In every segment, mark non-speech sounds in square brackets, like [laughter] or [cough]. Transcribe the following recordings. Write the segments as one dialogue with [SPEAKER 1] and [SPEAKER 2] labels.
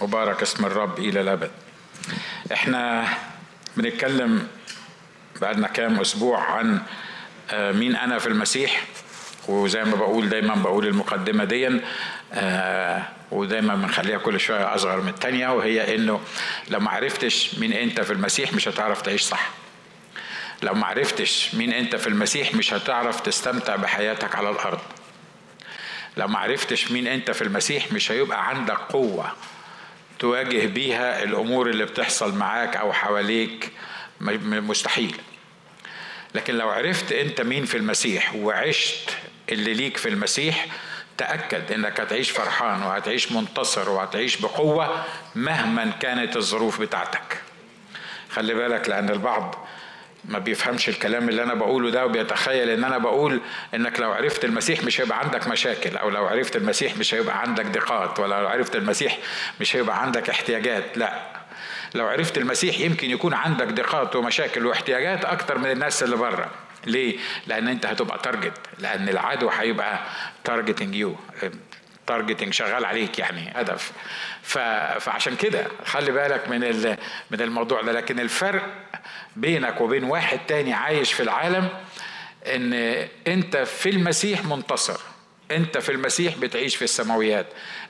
[SPEAKER 1] مبارك اسم الرب إلى الأبد. إحنا بنتكلم بقالنا كام أسبوع عن آه، مين أنا في المسيح. وزي ما بقول دايما بقول المقدمة دي آه، ودايما بنخليها كل شوية أصغر من التانية وهي إنه لو ما عرفتش مين أنت في المسيح مش هتعرف تعيش صح. لو ما عرفتش مين أنت في المسيح مش هتعرف تستمتع بحياتك على الأرض. لو ما عرفتش مين أنت في المسيح مش هيبقى عندك قوة تواجه بيها الأمور اللي بتحصل معاك أو حواليك مستحيل. لكن لو عرفت أنت مين في المسيح وعشت اللي ليك في المسيح تأكد إنك هتعيش فرحان وهتعيش منتصر وهتعيش بقوة مهما كانت الظروف بتاعتك. خلي بالك لأن البعض ما بيفهمش الكلام اللي أنا بقوله ده وبيتخيل إن أنا بقول إنك لو عرفت المسيح مش هيبقى عندك مشاكل أو لو عرفت المسيح مش هيبقى عندك ضيقات ولا لو عرفت المسيح مش هيبقى عندك احتياجات لا. لو عرفت المسيح يمكن يكون عندك ضيقات ومشاكل واحتياجات أكتر من الناس اللي بره. ليه؟ لأن أنت هتبقى target لأن العدو هيبقى targeting you targeting شغال عليك يعني هدف. فعشان كده خلي بالك من من الموضوع ده. لكن الفرق بينك وبين واحد تاني عايش في العالم إن أنت في المسيح منتصر. انت في المسيح بتعيش في السماويات.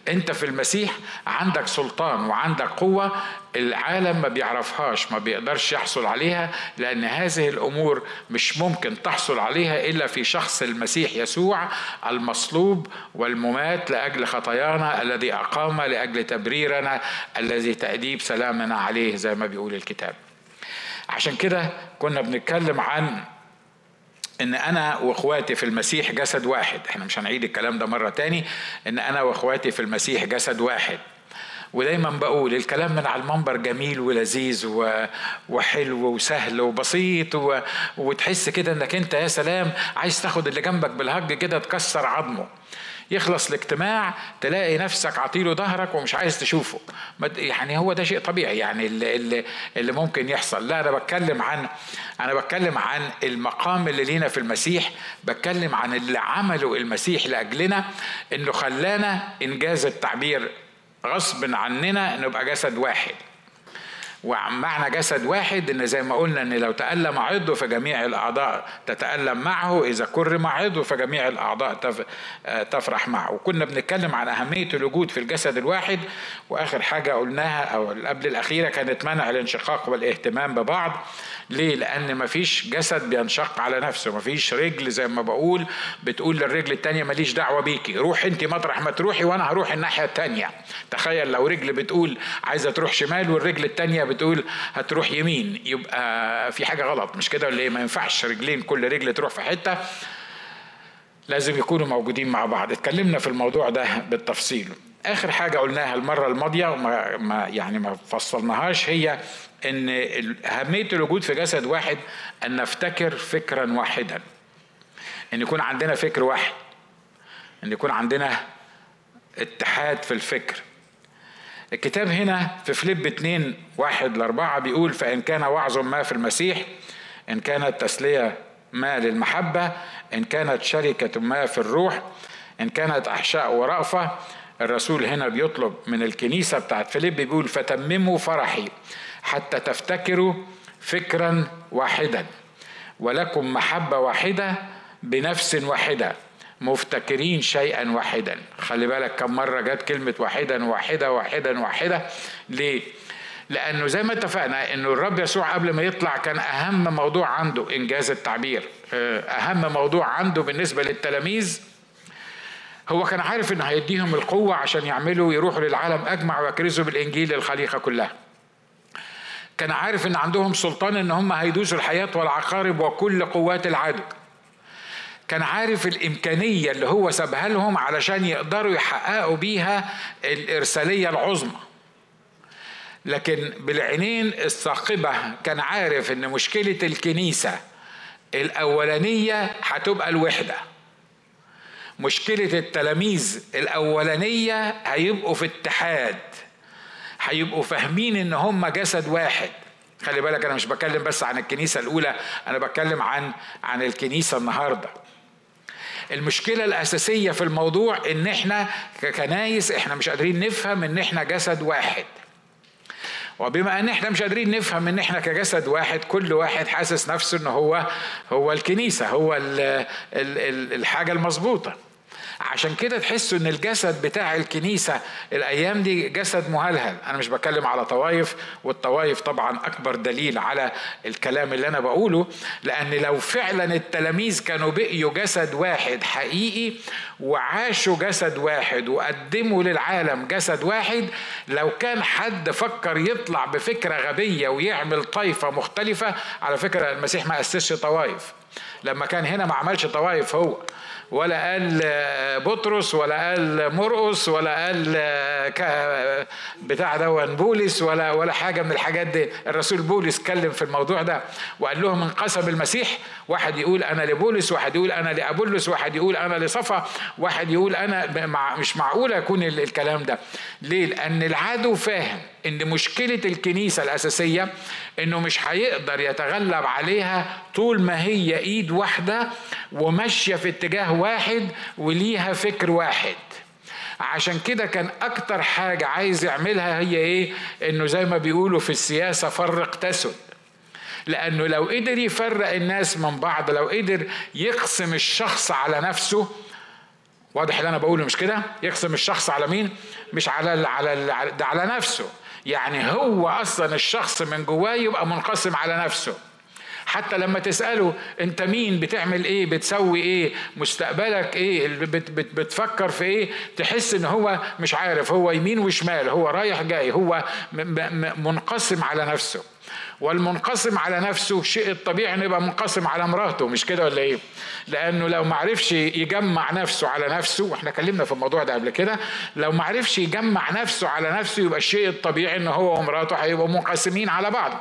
[SPEAKER 1] انت في المسيح عندك سلطان وعندك قوة العالم ما بيعرفهاش ما بيقدرش يحصل عليها لأن هذه الأمور مش ممكن تحصل عليها إلا في شخص المسيح يسوع المصلوب والممات لأجل خطايانا الذي اقام لأجل تبريرنا الذي تأديب سلامنا عليه زي ما بيقول الكتاب. عشان كده كنا بنتكلم عن إن أنا وإخواتي في المسيح جسد واحد. إحنا مش هنعيد الكلام ده مرة تاني. إن أنا وإخواتي في المسيح جسد واحد. ودايما بقول الكلام من على المنبر جميل ولذيذ وحلو وسهل وبسيط و... وتحس كده إنك أنت يا سلام عايز تاخد اللي جنبك بالهج كده تكسر عظمه. يخلص الاجتماع تلاقي نفسك عطيله ظهرك ومش عايز تشوفه. يعني هو ده شيء طبيعي يعني اللي, اللي, ممكن يحصل. لا أنا بتكلم عن أنا بتكلم عن المقام اللي لينا في المسيح بتكلم عن اللي عمله المسيح لأجلنا إنه خلانا إنجاز التعبير غصب عننا نبقى جسد واحد. ومعنى جسد واحد إن زي ما قلنا إن لو تألم عضو فجميع الأعضاء تتألم معه إذا كرم عضو فجميع الأعضاء تفرح معه. وكنا بنتكلم عن أهمية الوجود في الجسد الواحد. وآخر حاجة قلناها أو قبل الأخيرة كانت منع الانشقاق والاهتمام ببعض. ليه؟ لأن مفيش جسد بينشق على نفسه مفيش رجل زي ما بقول بتقول للرجل التانية ماليش دعوة بيكي روح انت مطرح ما تروحي وأنا هروح الناحية التانية. تخيل لو رجل بتقول عايزة تروح شمال والرجل التانية بتقول هتروح يمين يبقى في حاجة غلط. مش كده ولا إيه؟ ما ينفعش رجلين كل رجل تروح في حتة لازم يكونوا موجودين مع بعض. اتكلمنا في الموضوع ده بالتفصيل. آخر حاجة قلناها المرة الماضية وما ما يعني ما فصلناهاش هي إن أهمية الوجود في جسد واحد أن نفتكر فكرا واحدا. إن يكون عندنا فكر واحد. إن يكون عندنا اتحاد في الفكر. الكتاب هنا في فليب 2 واحد لأربعة بيقول فإن كان وعظ ما في المسيح إن كانت تسلية ما للمحبة إن كانت شركة ما في الروح إن كانت أحشاء ورأفة. الرسول هنا بيطلب من الكنيسة بتاعت فيليب بيقول فتمموا فرحي. حتى تفتكروا فكرا واحدا. ولكم محبة واحدة بنفس واحدة. مفتكرين شيئا واحدا. خلي بالك كم مرة جت كلمة واحدا واحدة واحدا واحدة. ليه؟ لأنه زي ما اتفقنا إنه الرب يسوع قبل ما يطلع كان أهم موضوع عنده إنجاز التعبير. أهم موضوع عنده بالنسبة للتلاميذ هو كان عارف إنه هيديهم القوة عشان يعملوا يروحوا للعالم أجمع ويكرزوا بالإنجيل للخليقة كلها. كان عارف إن عندهم سلطان إن هم هيدوسوا الحياة والعقارب وكل قوات العدو كان عارف الإمكانية اللي هو سابها لهم علشان يقدروا يحققوا بيها الإرسالية العظمى. لكن بالعينين الثاقبة كان عارف إن مشكلة الكنيسة الأولانية هتبقى الوحدة. مشكلة التلاميذ الأولانية هيبقوا في اتحاد. هيبقوا فاهمين إن هم جسد واحد. خلي بالك أنا مش بتكلم بس عن الكنيسة الأولى أنا بتكلم عن عن الكنيسة النهاردة. المشكلة الأساسية في الموضوع إن إحنا ككنايس إحنا مش قادرين نفهم إن إحنا جسد واحد. وبما إن إحنا مش قادرين نفهم إن إحنا كجسد واحد كل واحد حاسس نفسه إن هو هو الكنيسة هو ال ال الحاجة المظبوطة. عشان كده تحسوا إن الجسد بتاع الكنيسة الأيام دي جسد مهلهل. أنا مش بتكلم على طوائف والطوائف طبعا أكبر دليل على الكلام اللي أنا بقوله لأن لو فعلا التلاميذ كانوا بقيوا جسد واحد حقيقي وعاشوا جسد واحد وقدموا للعالم جسد واحد لو كان حد فكر يطلع بفكرة غبية ويعمل طائفة مختلفة على فكرة المسيح ما أسسش طوائف. لما كان هنا ما عملش طوائف هو. ولا قال بطرس ولا قال مرقس ولا قال بتاع ده بولس ولا ولا حاجة من الحاجات دي. الرسول بولس اتكلم في الموضوع ده وقال لهم انقسم المسيح. واحد يقول أنا لبولس واحد يقول أنا لأبولس واحد يقول أنا لصفا واحد يقول أنا مش معقول يكون الكلام ده. ليه؟ لأن العدو فاهم إن مشكلة الكنيسة الأساسية إنه مش هيقدر يتغلب عليها طول ما هي إيد واحدة وماشية في اتجاه واحد وليها فكر واحد. عشان كده كان أكتر حاجة عايز يعملها هي إيه؟ إنه زي ما بيقولوا في السياسة فرق تسد. لأنه لو قدر يفرق الناس من بعض لو قدر يقسم الشخص على نفسه واضح اللي أنا بقوله مش كده؟ يقسم الشخص على مين؟ مش على على ده على نفسه. يعني هو أصلا الشخص من جواه يبقى منقسم على نفسه. حتى لما تسأله انت مين بتعمل إيه بتسوي إيه مستقبلك إيه بت بت بتفكر في إيه تحس ان هو مش عارف هو يمين وشمال هو رايح جاي هو منقسم على نفسه. والمنقسم على نفسه شيء الطبيعي إنه يبقى منقسم على مراته مش كده ولا إيه؟ لأنه لو ما عرفش يجمع نفسه على نفسه وإحنا اتكلمنا في الموضوع ده قبل كده لو ما عرفش يجمع نفسه على نفسه يبقى الشيء الطبيعي ان هو ومراته هيبقوا منقسمين على بعض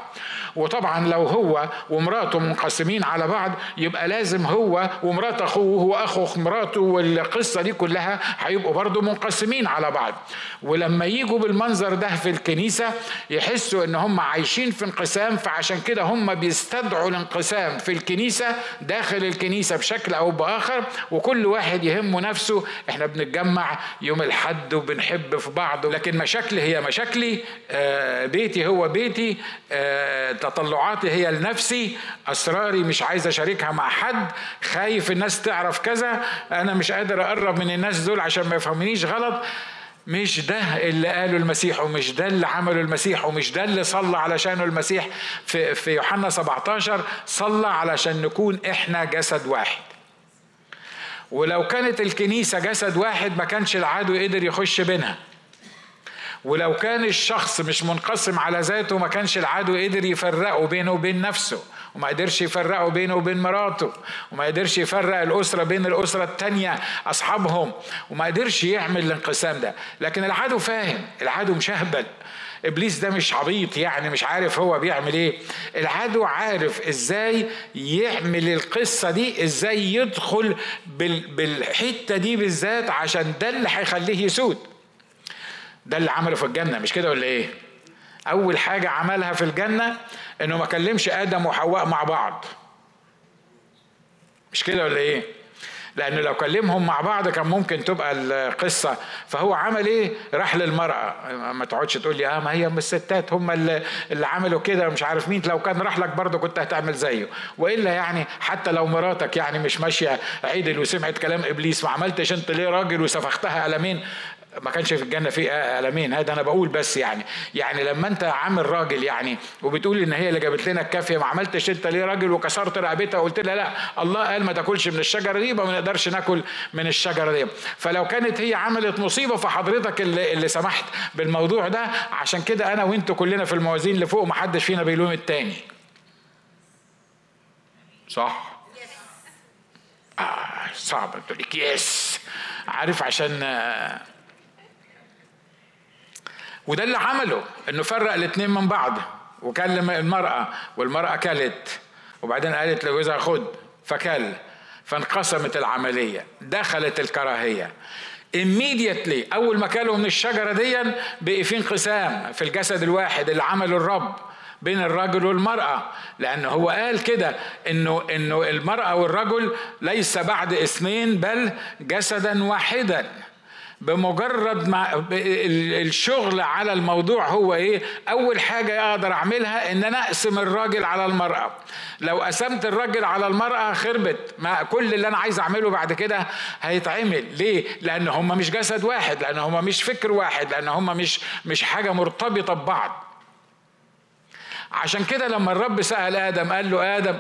[SPEAKER 1] وطبعا لو هو ومراته منقسمين على بعض يبقى لازم هو ومرات أخوه واخو مراته والقصة دي كلها هيبقوا برضه منقسمين على بعض ولما يجوا بالمنظر ده في الكنيسة يحسوا إن هم عايشين في انقسام فعشان كده هم بيستدعوا الانقسام في الكنيسة داخل الكنيسة بشكل أو بآخر وكل واحد يهمه نفسه. إحنا بنتجمع يوم الحد وبنحب في بعض لكن مشاكلي هي مشاكلي. آه، بيتي هو بيتي. آه، تطلعاتي هي لنفسي. أسراري مش عايز أشاركها مع حد. خايف الناس تعرف كذا. أنا مش قادر أقرب من الناس دول عشان ما يفهمونيش غلط. مش ده اللي قاله المسيح ومش ده اللي عمله المسيح ومش ده اللي صلى علشانه المسيح في في يوحنا 17 صلى علشان نكون إحنا جسد واحد. ولو كانت الكنيسة جسد واحد ما كانش العدو قدر يخش بينها. ولو كان الشخص مش منقسم على ذاته ما كانش العدو قدر يفرقه بينه وبين نفسه. وما قدرش يفرقه بينه وبين مراته وما قدرش يفرق الأسرة بين الأسرة التانية أصحابهم وما قدرش يعمل الانقسام ده. لكن العدو فاهم العدو مشهبل. إبليس ده مش عبيط يعني مش عارف هو بيعمل إيه. العدو عارف إزاي يعمل القصة دي إزاي يدخل بالحتة دي بالذات عشان ده اللي هيخليه يسود. ده اللي عمله في الجنة مش كده ولا إيه؟ أول حاجة عملها في الجنة انه ما كلمش آدم وحواء مع بعض. مش كده ولا إيه؟ لأنه لو كلمهم مع بعض كان ممكن تبقى القصة. فهو عمل إيه؟ راح للمرأة. ما تقعدش تقول لي آه ما هي من الستات هم اللي, اللي عملوا كده مش عارف مين. لو كان راح لك برضه كنت هتعمل زيه. وإلا يعني حتى لو مراتك يعني مش ماشية عدل وسمعت كلام إبليس ما عملتش أنت ليه راجل وسفختها قلمين؟ ما كانش في الجنة في قلمين هذا أنا بقول بس يعني. يعني لما أنت عامل راجل يعني وبتقول إن هي اللي جابت لنا الكافية ما عملتش أنت ليه راجل وكسرت رقبتها وقلت لها لا الله قال ما تاكلش من الشجرة دي ما نقدرش ناكل من الشجرة دي. فلو كانت هي عملت مصيبة فحضرتك اللي, اللي سمحت بالموضوع ده. عشان كده أنا وأنتوا كلنا في الموازين اللي فوق ما حدش فينا بيلوم التاني. صح؟ آه صعب. تقول لك يس عارف عشان وده اللي عمله إنه فرق الاثنين من بعض وكلم المرأة والمرأة كلت وبعدين قالت لجوزها خد فكل. فانقسمت العملية دخلت الكراهية. Immediately أول ما كلوا من الشجرة دي بقي في انقسام في الجسد الواحد اللي عمله الرب بين الرجل والمرأة. لأن هو قال كده إنه إنه المرأة والرجل ليس بعد اثنين بل جسدا واحدا. بمجرد ما الشغل على الموضوع هو إيه؟ أول حاجة أقدر أعملها إن أنا أقسم الراجل على المرأة. لو قسمت الراجل على المرأة خربت. ما كل اللي أنا عايز أعمله بعد كده هيتعمل. ليه؟ لأن هم مش جسد واحد لأن هم مش فكر واحد لأن هم مش مش حاجة مرتبطة ببعض. عشان كده لما الرب سأل آدم قال له آدم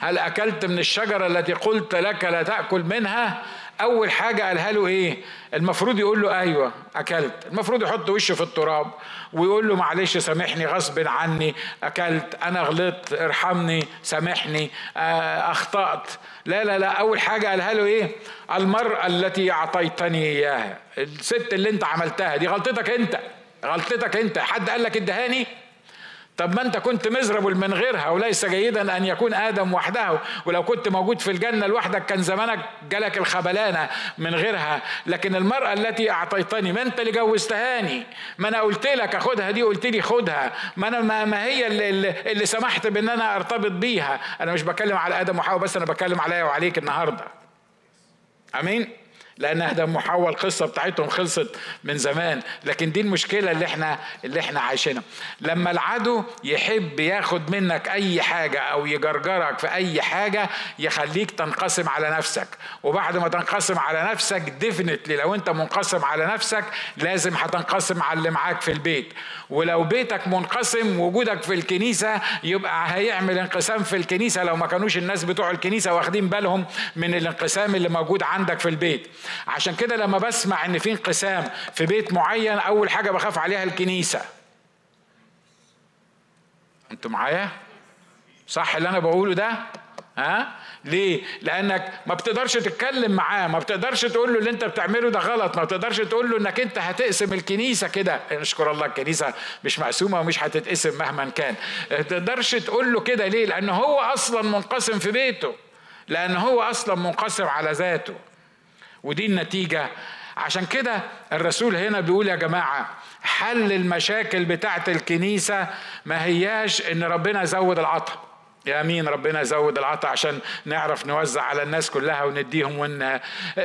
[SPEAKER 1] هل أكلت من الشجرة التي قلت لك لا تأكل منها؟ أول حاجة قالها له إيه؟ المفروض يقول له أيوة أكلت. المفروض يحط وشه في التراب ويقول له معلش سامحني غصب عني أكلت. أنا غلطت ارحمني سامحني آه، أخطأت. لا لا لا أول حاجة قالها له إيه؟ المرأة التي أعطيتني إياها. الست اللي أنت عملتها دي غلطتك أنت غلطتك أنت. حد قال لك ادهاني؟ طب ما انت كنت مزرب من غيرها وليس جيدا أن يكون آدم وحده. ولو كنت موجود في الجنة لوحدك كان زمانك جالك الخبلانة من غيرها. لكن المرأة التي أعطيتني ما انت اللي جوزتهاني؟ ما أنا قلت لك اخدها دي قلت لي خدها. ما أنا ما, هي اللي, اللي سمحت بأن أنا أرتبط بيها؟ أنا مش بتكلم على آدم وحواء بس أنا بتكلم عليا وعليك النهارده. آمين؟ لأن آدم وحواء القصة بتاعتهم خلصت من زمان. لكن دي المشكلة اللي إحنا اللي إحنا عايشينها. لما العدو يحب ياخد منك أي حاجة أو يجرجرك في أي حاجة يخليك تنقسم على نفسك. وبعد ما تنقسم على نفسك ديفنتلي لو أنت منقسم على نفسك لازم هتنقسم على اللي معاك في البيت. ولو بيتك منقسم وجودك في الكنيسة يبقى هيعمل انقسام في الكنيسة لو ما كانوش الناس بتوع الكنيسة واخدين بالهم من الانقسام اللي موجود عندك في البيت. عشان كده لما بسمع إن في انقسام في بيت معين أول حاجة بخاف عليها الكنيسة. أنتوا معايا؟ صح اللي أنا بقوله ده؟ ها؟ ليه؟ لأنك ما بتقدرش تتكلم معاه ما بتقدرش تقول له اللي أنت بتعمله ده غلط ما بتقدرش تقول له إنك أنت هتقسم الكنيسة كده. نشكر الله الكنيسة مش مقسومة ومش هتتقسم مهما كان. ما تقدرش تقول له كده ليه؟ لأن هو أصلا منقسم في بيته. لأن هو أصلا منقسم على ذاته. ودي النتيجة. عشان كده الرسول هنا بيقول يا جماعة حل المشاكل بتاعت الكنيسة ما هياش إن ربنا يزود العطاء يا أمين ربنا يزود العطاء عشان نعرف نوزع على الناس كلها ونديهم ون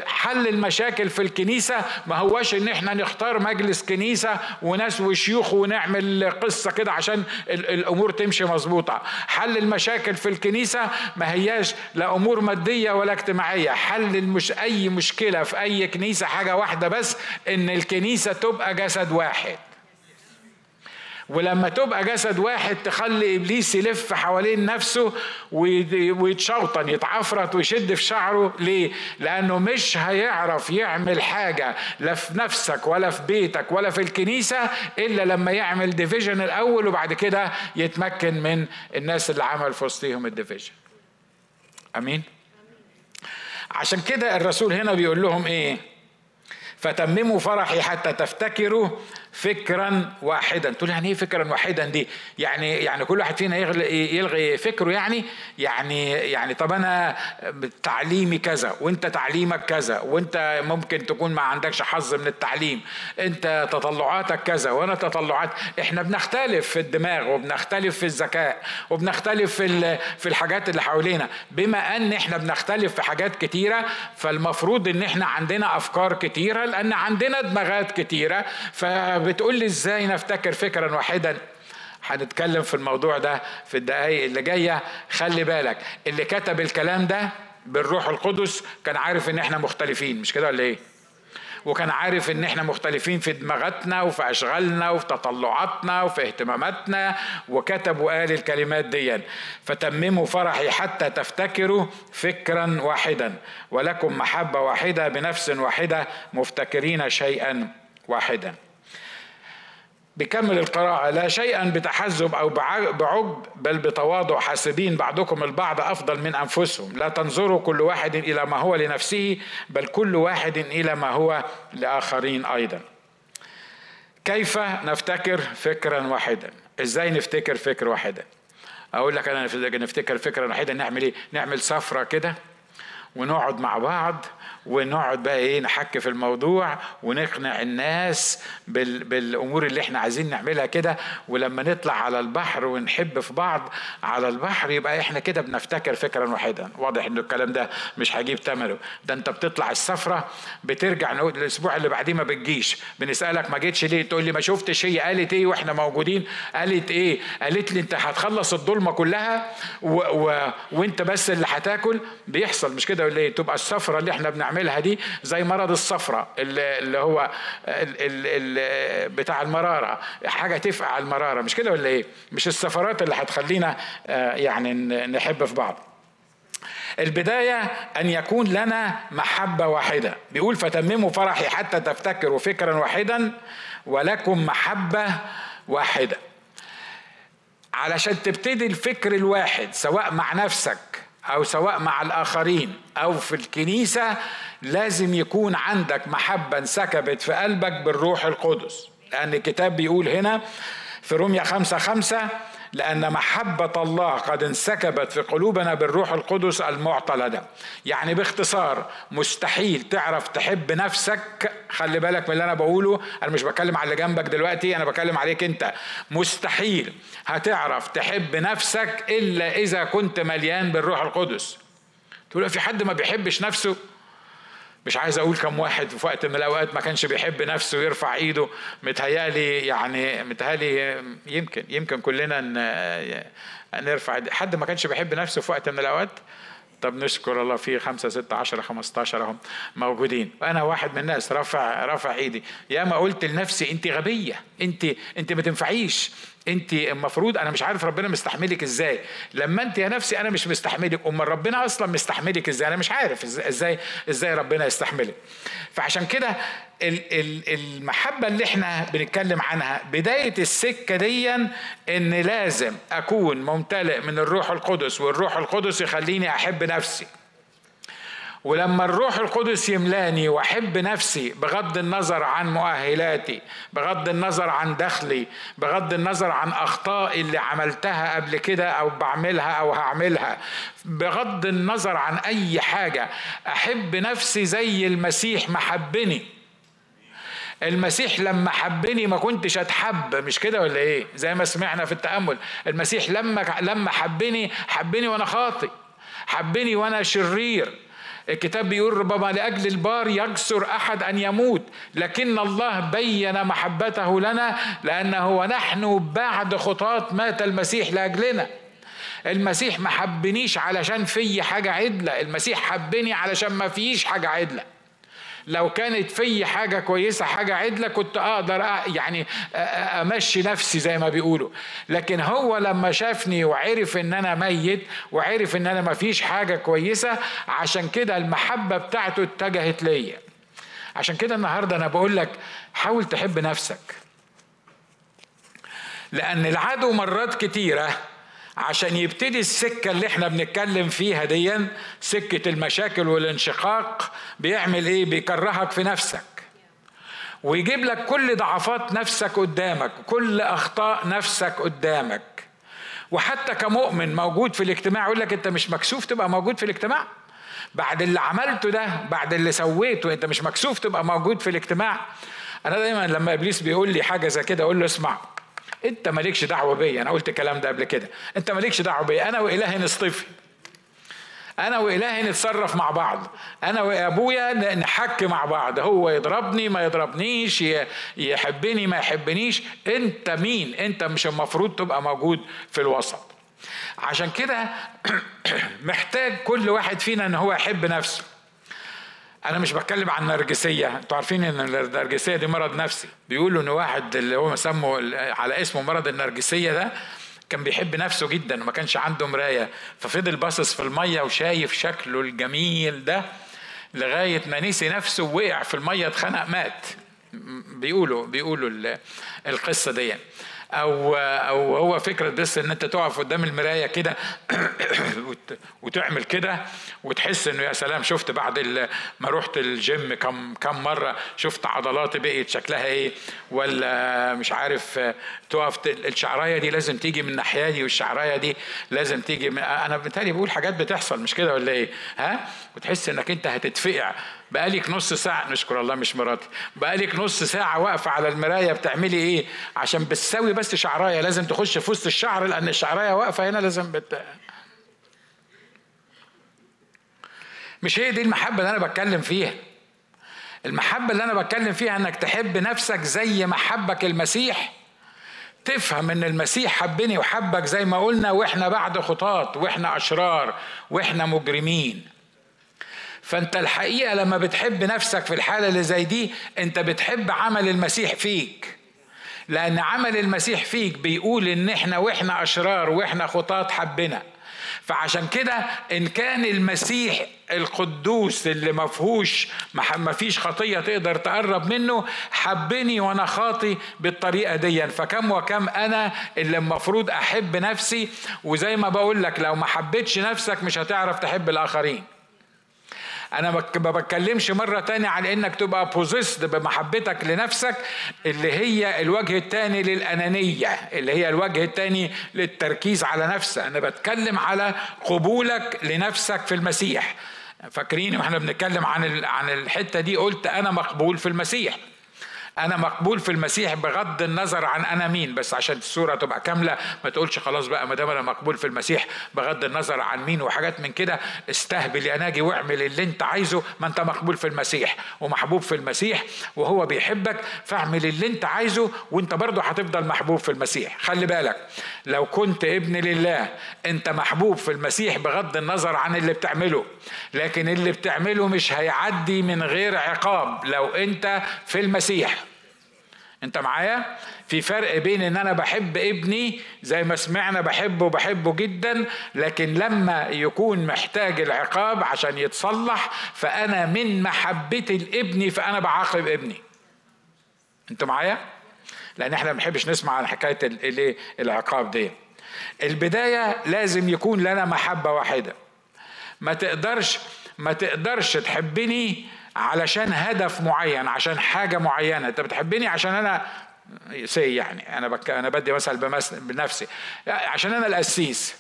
[SPEAKER 1] حل المشاكل في الكنيسة. ما هواش إن إحنا نختار مجلس كنيسة وناس وشيوخ ونعمل قصة كده عشان الأمور تمشي مظبوطة. حل المشاكل في الكنيسة ما هياش لا أمور مادية ولا اجتماعية. حل المش أي مشكلة في أي كنيسة حاجة واحدة بس إن الكنيسة تبقى جسد واحد. ولما تبقى جسد واحد تخلي إبليس يلف حوالين نفسه ويتشوطن يتعفرت ويشد في شعره ليه؟ لأنه مش هيعرف يعمل حاجة لا في نفسك ولا في بيتك ولا في الكنيسة إلا لما يعمل division الأول وبعد كده يتمكن من الناس اللي عمل في وسطهم ال division. آمين؟ عشان كده الرسول هنا بيقول لهم إيه؟ فتمموا فرحي حتى تفتكروا فكرا واحدا. تقول يعني إيه فكرا واحدا دي؟ يعني يعني كل واحد فينا يلغي يلغي فكره يعني يعني يعني طب أنا تعليمي كذا وأنت تعليمك كذا وأنت ممكن تكون ما عندكش حظ من التعليم. أنت تطلعاتك كذا وأنا تطلعات. إحنا بنختلف في الدماغ وبنختلف في الذكاء وبنختلف في في الحاجات اللي حوالينا. بما أن إحنا بنختلف في حاجات كتيرة فالمفروض إن إحنا عندنا أفكار كتيرة لأن عندنا دماغات كتيرة. ف بتقول لي إزاي نفتكر فكرا واحدا؟ هنتكلم في الموضوع ده في الدقايق اللي جاية. خلي بالك اللي كتب الكلام ده بالروح القدس كان عارف إن إحنا مختلفين مش كده ولا إيه؟ وكان عارف إن إحنا مختلفين في دماغاتنا وفي أشغالنا وفي تطلعاتنا وفي اهتماماتنا وكتب وقال الكلمات دي فتمموا فرحي حتى تفتكروا فكرا واحدا. ولكم محبة واحدة بنفس واحدة مفتكرين شيئا واحدا. بكمل القراءة لا شيئا بتحزب أو بعجب بل بتواضع حاسبين بعضكم البعض أفضل من أنفسهم. لا تنظروا كل واحد إلى ما هو لنفسه بل كل واحد إلى ما هو لآخرين أيضا. كيف نفتكر فكرا واحدا؟ إزاي نفتكر فكر واحدا؟ أقول لك أنا نفتكر فكرا واحدا نعمل إيه؟ نعمل سفرة كده ونقعد مع بعض ونقعد بقى إيه نحك في الموضوع ونقنع الناس بال بالأمور اللي إحنا عايزين نعملها كده. ولما نطلع على البحر ونحب في بعض على البحر يبقى إحنا كده بنفتكر فكرا واحدا. واضح إن الكلام ده مش هيجيب ثمنه ده انت بتطلع السفرة بترجع نقول الأسبوع اللي بعديه ما بتجيش. بنسألك ما جيتش ليه؟ تقول لي ما شفتش هي قالت إيه وإحنا موجودين؟ قالت إيه؟ قالت لي انت هتخلص الظلمة كلها و... و... وانت بس اللي هتاكل؟ بيحصل مش كده ولا إيه؟ تبقى السفرة اللي إحنا بنعملها بنعملها دي زي مرض الصفرة اللي هو بتاع المرارة. حاجة تفقع المرارة مش كده ولا إيه؟ مش السفرات اللي هتخلينا آه، يعني نحب في بعض. البداية أن يكون لنا محبة واحدة. بيقول فتمموا فرحي حتى تفتكروا فكرا واحدا ولكم محبة واحدة. علشان تبتدي الفكر الواحد سواء مع نفسك أو سواء مع الآخرين أو في الكنيسة لازم يكون عندك محبة انسكبت في قلبك بالروح القدس. لأن الكتاب بيقول هنا في روميا خمسة خمسة لأن محبة الله قد انسكبت في قلوبنا بالروح القدس المعطى لنا يعني باختصار مستحيل تعرف تحب نفسك. خلي بالك من اللي أنا بقوله. أنا مش بتكلم على اللي جنبك دلوقتي أنا بتكلم عليك أنت. مستحيل هتعرف تحب نفسك إلا إذا كنت مليان بالروح القدس. تقول في حد ما بيحبش نفسه؟ مش عايز أقول كم واحد في وقت من الأوقات ما كانش بيحب نفسه ويرفع إيده. متهيألي يعني متهيألي يمكن يمكن كلنا نرفع حد ما كانش بيحب نفسه في وقت من الأوقات؟ طب نشكر الله في خمسة ستة عشرة خمسة عشر هم موجودين. أنا واحد من الناس رافع رافع إيدي. يا ما قلت لنفسي أنت غبية أنت أنت ما تنفعيش. انت المفروض أنا مش عارف ربنا مستحملك إزاي. لما انت يا نفسي أنا مش مستحملك امال ربنا أصلا مستحملك إزاي؟ أنا مش عارف إزاي إزاي ربنا يستحملك. فعشان كده المحبة اللي إحنا بنتكلم عنها بداية السكة دي إن لازم أكون ممتلئ من الروح القدس والروح القدس يخليني أحب نفسي. ولما الروح القدس يملاني وأحب نفسي بغض النظر عن مؤهلاتي بغض النظر عن دخلي بغض النظر عن أخطائي اللي عملتها قبل كده أو بعملها أو هعملها بغض النظر عن أي حاجة أحب نفسي زي المسيح محبني المسيح لما حبني ما كنتش أتحب مش كده ولا إيه؟ زي ما سمعنا في التأمل. المسيح لما لما حبني حبني وأنا خاطئ حبني وأنا شرير. الكتاب بيقول ربما لأجل البار يجسر أحد أن يموت لكن الله بين محبته لنا لأنه ونحن بعد خطاة مات المسيح لأجلنا. المسيح ما حبنيش علشان في حاجة عدلة المسيح حبني علشان ما فيش حاجة عدلة. لو كانت في حاجة كويسة حاجة عدلة كنت أقدر يعني أمشي نفسي زي ما بيقولوا. لكن هو لما شافني وعرف إن أنا ميت وعرف إن أنا ما فيش حاجة كويسة عشان كده المحبة بتاعته اتجهت ليا. عشان كده النهاردة أنا بقول لك حاول تحب نفسك. لأن العدو مرات كتيرة عشان يبتدي السكة اللي إحنا بنتكلم فيها دي سكة المشاكل والانشقاق بيعمل إيه؟ بيكرهك في نفسك. ويجيب لك كل ضعفات نفسك قدامك كل أخطاء نفسك قدامك. وحتى كمؤمن موجود في الاجتماع يقول لك أنت مش مكسوف تبقى موجود في الاجتماع. بعد اللي عملته ده بعد اللي سويته أنت مش مكسوف تبقى موجود في الاجتماع. أنا دايما لما إبليس بيقول لي حاجة زي كده أقول له اسمع انت مالكش دعوة بيا. أنا قلت الكلام ده قبل كده. انت مالكش دعوة بيا. أنا وإلهي نصطفي. أنا وإلهي نتصرف مع بعض. أنا وأبويا نحك مع بعض. هو يضربني ما يضربنيش. يحبني ما يحبنيش. انت مين؟ انت مش المفروض تبقى موجود في الوسط. عشان كده [clears throat] محتاج كل واحد فينا ان هو يحب نفسه. أنا مش بتكلم عن النرجسيه أنتوا عارفين إن النرجسية دي مرض نفسي. بيقولوا إن واحد اللي هو سموا على اسمه مرض النرجسية ده كان بيحب نفسه جدا وما كانش عنده مراية. ففضل باصص في المية وشايف شكله الجميل ده لغاية ما نسي نفسه ووقع في المية اتخنق مات. بيقولوا بيقولوا القصة دي. أو أو هو فكرة بس إن أنت تقف قدام المراية كده [coughs] وتعمل كده وتحس إنه يا سلام شفت بعد ما رحت الجيم كم كم مرة شفت عضلاتي بقيت شكلها إيه؟ ولا مش عارف تقف الشعراية دي لازم تيجي من الناحية دي والشعراية دي لازم تيجي من أنا بالتالي بقول حاجات بتحصل مش كده ولا إيه؟ ها؟ وتحس إنك أنت هتتفقع بقالك نص ساعة نشكر الله مش مراتي بقالك نص ساعة واقفة على المراية بتعملي إيه؟ عشان بتساوي بس شعراية لازم تخش في وسط الشعر لأن الشعراية واقفة هنا لازم بت... مش هي دي المحبة اللي أنا بتكلم فيها؟ المحبة اللي أنا بتكلم فيها إنك تحب نفسك زي ما حبك المسيح. تفهم إن المسيح حبني وحبك زي ما قلنا وإحنا بعد خطاط وإحنا أشرار وإحنا مجرمين. فانت الحقيقة لما بتحب نفسك في الحالة اللي زي دي انت بتحب عمل المسيح فيك. لأن عمل المسيح فيك بيقول إن إحنا وإحنا أشرار وإحنا خطاة حبنا. فعشان كده إن كان المسيح القدوس اللي ما فيهوش ما فيش خطية تقدر تقرب منه حبني وأنا خاطي بالطريقة دي. فكم وكم أنا اللي المفروض أحب نفسي وزي ما بقول لك لو ما حبيتش نفسك مش هتعرف تحب الآخرين. أنا ما بتكلمش مرة تانية عن إنك تبقى بوزيست بمحبتك لنفسك اللي هي الوجه الثاني للأنانية اللي هي الوجه الثاني للتركيز على نفسك. أنا بتكلم على قبولك لنفسك في المسيح. فاكرين وإحنا بنتكلم عن عن الحتة دي قلت أنا مقبول في المسيح. أنا مقبول في المسيح بغض النظر عن أنا مين بس عشان الصورة تبقى كاملة ما تقولش خلاص بقى ما دام أنا مقبول في المسيح بغض النظر عن مين وحاجات من كده استهبل يا ناجي واعمل اللي أنت عايزه ما أنت مقبول في المسيح ومحبوب في المسيح وهو بيحبك فاعمل اللي أنت عايزه وأنت برضه هتفضل محبوب في المسيح. خلي بالك لو كنت ابن لله أنت محبوب في المسيح بغض النظر عن اللي بتعمله لكن اللي بتعمله مش هيعدي من غير عقاب. لو أنت في المسيح انت معايا؟ في فرق بين ان أنا بحب ابني زي ما سمعنا بحبه بحبه جدا لكن لما يكون محتاج العقاب عشان يتصلح فأنا من محبتي لابني فأنا بعاقب ابني. انت معايا؟ لأن إحنا ما بنحبش نسمع عن حكاية الايه العقاب دي البداية لازم يكون لنا محبة واحدة. ما تقدرش ما تقدرش تحبني علشان هدف معين عشان حاجة معينة. انت بتحبني عشان أنا سي يعني أنا بك أنا بدي مثل بنفسي. عشان أنا القسيس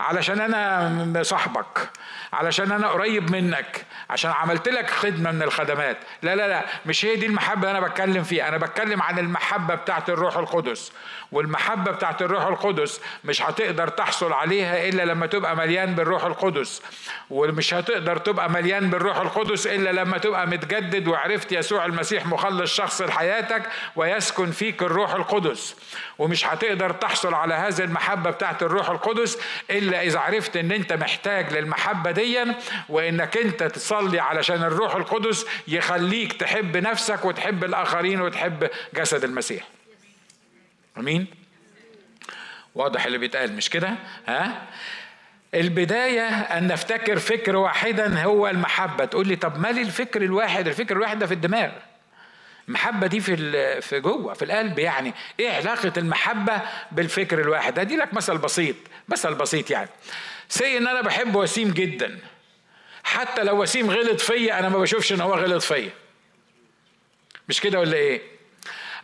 [SPEAKER 1] علشان أنا صاحبك. علشان أنا قريب منك عشان عملت لك خدمة من الخدمات. لا لا لا مش هي دي المحبة أنا بتكلم فيها. أنا بتكلم عن المحبة بتاعت الروح القدس. والمحبة بتاعت الروح القدس مش هتقدر تحصل عليها إلا لما تبقى مليان بالروح القدس. ومش هتقدر تبقى مليان بالروح القدس إلا لما تبقى متجدد وعرفت يسوع المسيح مخلص شخص لحياتك ويسكن فيك الروح القدس. ومش هتقدر تحصل على هذه المحبة بتاعت الروح القدس إلا إذا عرفت إن أنت محتاج للمحبة ديا وإنك أنت تصلي علشان الروح القدس يخليك تحب نفسك وتحب الآخرين وتحب جسد المسيح. آمين؟ واضح اللي بيتقال مش كده؟ ها؟ البداية أن نفتكر فكر واحدا هو المحبة. تقول لي طب مالي الفكر الواحد؟ الفكر الواحد ده في الدماغ. المحبة دي في في جوه في القلب يعني. إيه علاقة المحبة بالفكر الواحد؟ أدي لك مثل بسيط مثل بسيط يعني. سي ان أنا بحب وسيم جدا حتى لو وسيم غلط فيا أنا ما بشوفش إن هو غلط فيا. مش كده ولا إيه؟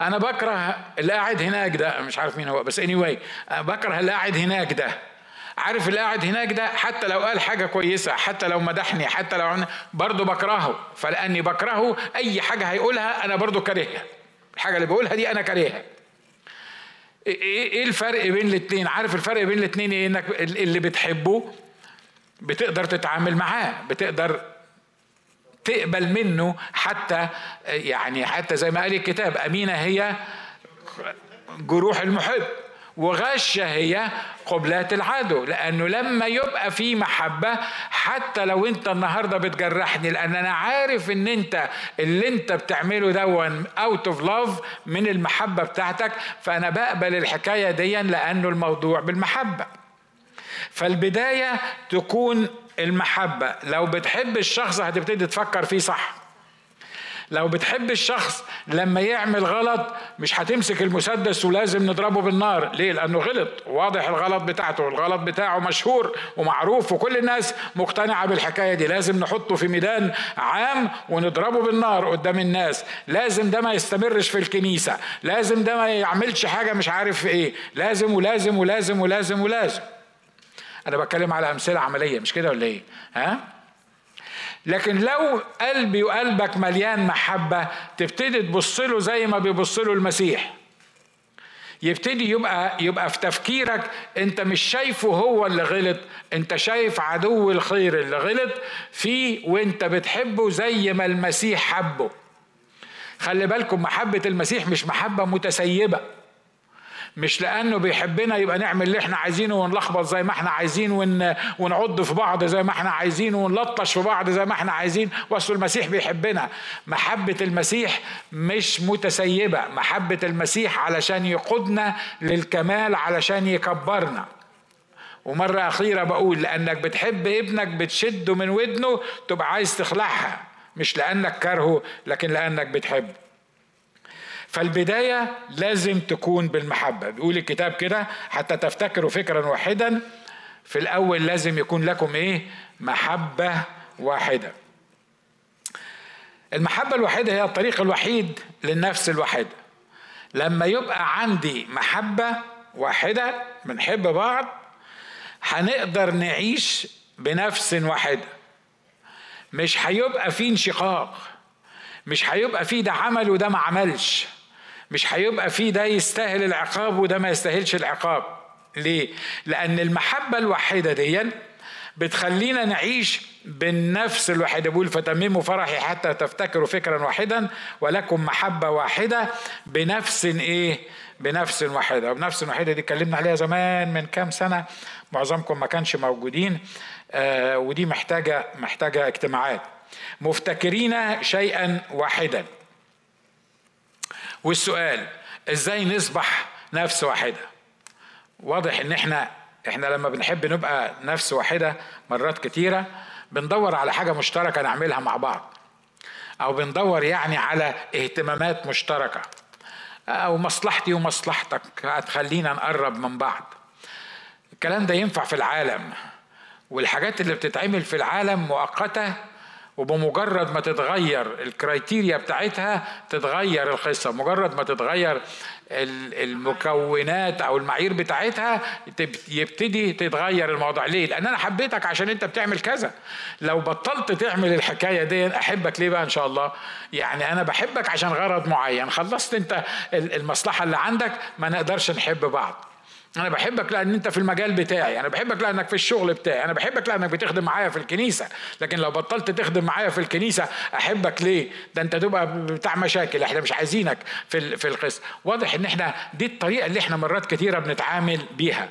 [SPEAKER 1] أنا بكره اللي قاعد هناك ده مش عارف مين هو بس اني anyway بكره اللي قاعد هناك ده. عارف اللي قاعد هناك ده؟ حتى لو قال حاجة كويسة حتى لو مدحني حتى لو برضه بكرهه. فلأني بكرهه أي حاجة هيقولها أنا برضه كارهها. الحاجة اللي بيقولها دي أنا كارهها. إيه الفرق بين الاثنين عارف الفرق بين الاثنين إيه؟ إنك اللي بتحبه بتقدر تتعامل معاه بتقدر تقبل منه حتى يعني حتى زي ما قال الكتاب أمينة هي جروح المحب. وغشة هي قبلات العدو لأنه لما يبقى في محبة حتى لو أنت النهاردة بتجرحني لأن أنا عارف أن أنت اللي أنت بتعمله دون أوت أوف لاف من المحبة بتاعتك فأنا بقبل الحكاية دي لأنه الموضوع بالمحبة. فالبداية تكون المحبة. لو بتحب الشخص هتبتدي تفكر فيه صح. لو بتحب الشخص لما يعمل غلط مش هتمسك المسدس ولازم نضربه بالنار. ليه؟ لأنه غلط. واضح الغلط بتاعته. الغلط بتاعه مشهور ومعروف وكل الناس مقتنعة بالحكاية دي. لازم نحطه في ميدان عام ونضربه بالنار قدام الناس. لازم ده ما يستمرش في الكنيسة. لازم ده ما يعملش حاجة مش عارف إيه. لازم ولازم ولازم ولازم ولازم. أنا بتكلم على أمثلة عملية. مش كده ولا إيه؟ ها؟ لكن لو قلبي وقلبك مليان محبة تبتدي تبص له زي ما بيبص له المسيح. يبتدي يبقى يبقى في تفكيرك انت مش شايفه هو اللي غلط انت شايف عدو الخير اللي غلط فيه وانت بتحبه زي ما المسيح حبه. خلي بالكم محبة المسيح مش محبة متسيبة. مش لأنه بيحبنا يبقى نعمل اللي إحنا عايزينه ونلخبط زي ما إحنا عايزين ون... ونعض في بعض زي ما إحنا عايزين ونلطش في بعض زي ما إحنا عايزين. وأصل المسيح بيحبنا. محبة المسيح مش متسيبة. محبة المسيح علشان يقودنا للكمال علشان يكبرنا. ومرة أخيرة بقول لأنك بتحب ابنك بتشده من ودنه تبقى عايز تخلعها. مش لأنك كارهه لكن لأنك بتحبه. فالبداية لازم تكون بالمحبة. بيقول الكتاب كده حتى تفتكروا فكرا واحدا في الأول لازم يكون لكم إيه؟ محبة واحدة. المحبة الوحيدة هي الطريق الوحيد للنفس الواحدة لما يبقى عندي محبة واحدة بنحب بعض هنقدر نعيش بنفس واحدة مش هيبقى في انشقاق مش هيبقى في ده عمل وده ما عملش. مش هيبقى في ده يستاهل العقاب وده ما يستاهلش العقاب. ليه؟ لأن المحبة الوحيدة دي بتخلينا نعيش بالنفس الواحده بيقول فتمموا فرحي حتى تفتكروا فكرا واحدا ولكم محبة واحدة بنفس إيه؟ بنفس واحدة. وبنفس واحدة دي اتكلمنا عليها زمان من كام سنة معظمكم ما كانش موجودين آه ودي محتاجة محتاجة اجتماعات. مفتكرين شيئا واحدا. والسؤال إزاي نصبح نفس واحدة؟ واضح إن إحنا إحنا لما بنحب نبقى نفس واحدة مرات كتيرة بندور على حاجة مشتركة نعملها مع بعض أو بندور يعني على اهتمامات مشتركة أو مصلحتي ومصلحتك هتخلينا نقرب من بعض. الكلام ده ينفع في العالم والحاجات اللي بتتعمل في العالم مؤقتة وبمجرد ما تتغير الكرايتيريا بتاعتها تتغير القصة. مجرد ما تتغير المكونات أو المعايير بتاعتها يبتدي تتغير الموضوع. ليه؟ لأن أنا حبيتك عشان أنت بتعمل كذا. لو بطلت تعمل الحكاية دي أحبك ليه بقى إن شاء الله؟ يعني أنا بحبك عشان غرض معين. خلصت أنت المصلحة اللي عندك ما نقدرش نحب بعض. أنا بحبك لأن أنت في المجال بتاعي أنا بحبك لأنك في الشغل بتاعي أنا بحبك لأنك بتخدم معايا في الكنيسة لكن لو بطلت تخدم معايا في الكنيسة أحبك ليه؟ ده أنت تبقى بتاع مشاكل إحنا مش عايزينك في في القسم. واضح إن إحنا دي الطريقة اللي إحنا مرات كتيرة بنتعامل بيها.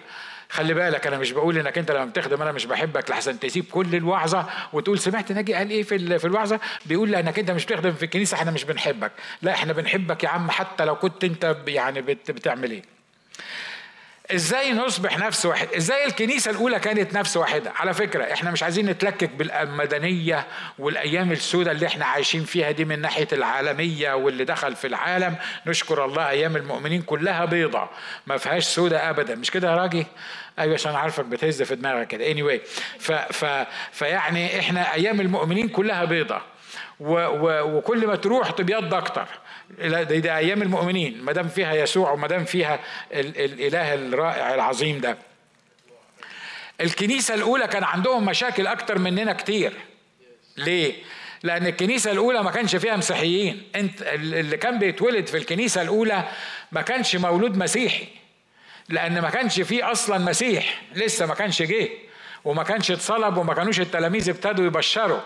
[SPEAKER 1] خلي بالك أنا مش بقول إنك أنت لما بتخدم أنا مش بحبك لحسن تسيب كل الوعظة وتقول سمعت ناجي قال إيه في في الوعظة؟ بيقول لانك أنت مش بتخدم في الكنيسة إحنا مش بنحبك. لأ إحنا بنحبك يا عم حتى لو كنت أنت يعني بتعمل إيه. إزاي نصبح نفس واحد؟ إزاي الكنيسة الأولى كانت نفس واحدة؟ على فكرة إحنا مش عايزين نتلكك بالمدنية والأيام السوداء اللي إحنا عايشين فيها دي من ناحية العالمية واللي دخل في العالم. نشكر الله أيام المؤمنين كلها بيضة ما فيهاش سوداء ابدا. مش كده يا راجل أيوه عشان عارفك بتهز في دماغك كده. اني anyway ف ف فيعني إحنا أيام المؤمنين كلها بيضة. وكل ما تروح تبيض أكتر. دي, دي أيام المؤمنين. ما دام فيها يسوع وما دام فيها ال الإله الرائع العظيم ده. الكنيسة الأولى كان عندهم مشاكل أكتر مننا كتير. ليه؟ لأن الكنيسة الأولى ما كانش فيها مسيحيين. أنت اللي كان بيتولد في الكنيسة الأولى ما كانش مولود مسيحي. لأن ما كانش فيه أصلا مسيح. لسه ما كانش جه. وما كانش اتصلب وما كانوش التلاميذ ابتدوا يبشروا.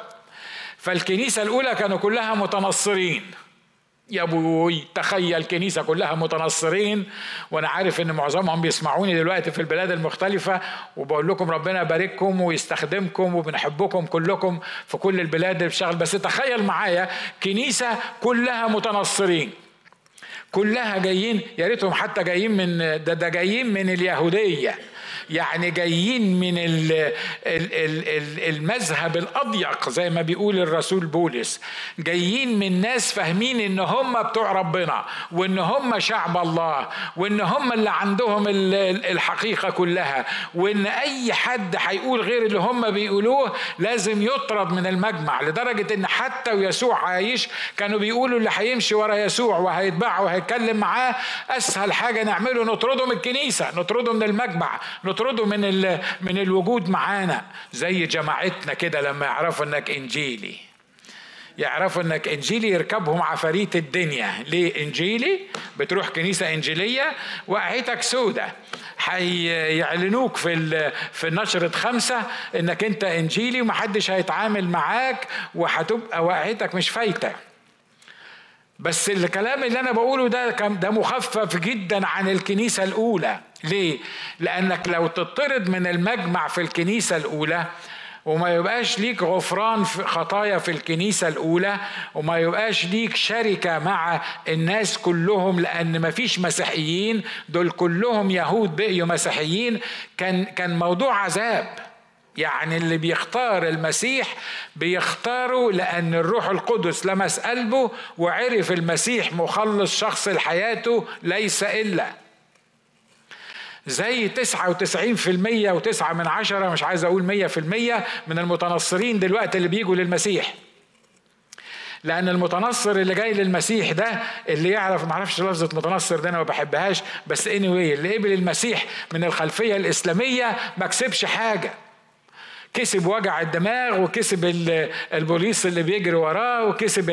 [SPEAKER 1] فالكنيسة الأولى كانوا كلها متنصرين. يا أبوي تخيل كنيسة كلها متنصرين. وأنا عارف إن معظمهم بيسمعوني دلوقتي في البلاد المختلفة. وبقول لكم ربنا يبارككم ويستخدمكم وبنحبكم كلكم في كل البلاد اللي بتشتغل. بس تخيل معايا كنيسة كلها متنصرين. كلها جايين يا ريتهم حتى جايين من ده, ده جايين من اليهودية. يعني جايين من المذهب الأضيق زي ما بيقول الرسول بولس. جايين من ناس فاهمين إن هم بتوع ربنا وإن هم شعب الله وإن هم اللي عندهم الحقيقة كلها. وإن أي حد هيقول غير اللي هم بيقولوه لازم يطرد من المجمع لدرجة إن حتى ويسوع عايش كانوا بيقولوا اللي هيمشي ورا يسوع وهيتبعه وهيتكلم معاه أسهل حاجة نعمله نطرده من الكنيسة نطرده من المجمع نطرده من من الوجود معانا زي جماعتنا كده لما يعرفوا إنك إنجيلي. يعرفوا إنك إنجيلي يركبهم عفاريت الدنيا. ليه إنجيلي؟ بتروح كنيسة إنجيلية وقعتك سودة. هيعلنوك في في نشرة خمسة إنك أنت إنجيلي ومحدش هيتعامل معاك وهتبقى وقعتك مش فايتة. بس الكلام اللي أنا بقوله ده ده مخفف جدا عن الكنيسة الأولى. ليه؟ لأنك لو تطرد من المجمع في الكنيسة الأولى وما يبقاش ليك غفران في خطايا في الكنيسة الأولى وما يبقاش ليك شركة مع الناس كلهم لأن ما فيش مسيحيين. دول كلهم يهود بقيوا مسيحيين. كان كان موضوع عذاب. يعني اللي بيختار المسيح بيختاره لأن الروح القدس لمس قلبه وعرف المسيح مخلص شخص لحياته ليس إلا. زي 99% وتسعة من عشرة مش عايز أقول مية في المية من المتنصرين دلوقتي اللي بيجوا للمسيح. لأن المتنصر اللي جاي للمسيح ده اللي يعرف معرفش لفظة متنصر ده أنا ما بحبهاش بس anyway اللي قبل المسيح من الخلفية الإسلامية ما كسبش حاجة. كسب وجع الدماغ وكسب البوليس اللي بيجري وراه وكسب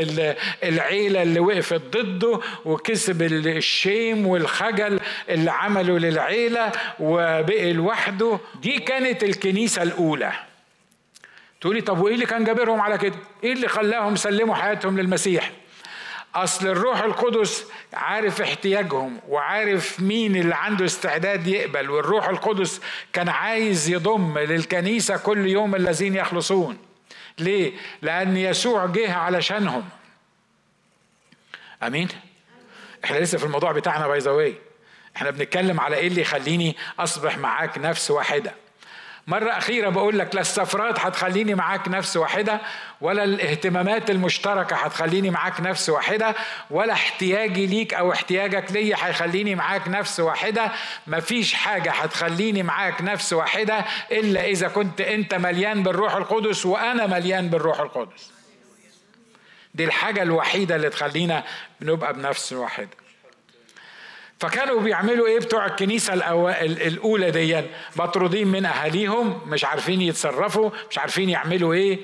[SPEAKER 1] العيلة اللي وقفت ضده وكسب الشيم والخجل اللي عمله للعيلة وبقي لوحده دي كانت الكنيسة الأولى تقولي طب وإيه اللي كان جابرهم على كده؟ إيه اللي خلاهم سلموا حياتهم للمسيح؟ أصل الروح القدس عارف احتياجهم وعارف مين اللي عنده استعداد يقبل والروح القدس كان عايز يضم للكنيسة كل يوم الذين يخلصون. ليه؟ لأن يسوع جه علشانهم. آمين؟ إحنا لسه في الموضوع بتاعنا باي إحنا بنتكلم على إيه اللي يخليني أصبح معاك نفس واحدة. مرة أخيرة بقول لك لا السفرات هتخليني معاك نفس واحدة ولا الاهتمامات المشتركة هتخليني معاك نفس واحدة ولا احتياجي ليك أو احتياجك ليا هيخليني معاك نفس واحدة. مفيش حاجة هتخليني معاك نفس واحدة إلا إذا كنت أنت مليان بالروح القدس وأنا مليان بالروح القدس. دي الحاجة الوحيدة اللي تخلينا بنبقى بنفس واحدة. فكانوا بيعملوا إيه بتوع الكنيسة الأولى دي مطرودين من أهاليهم مش عارفين يتصرفوا مش عارفين يعملوا إيه؟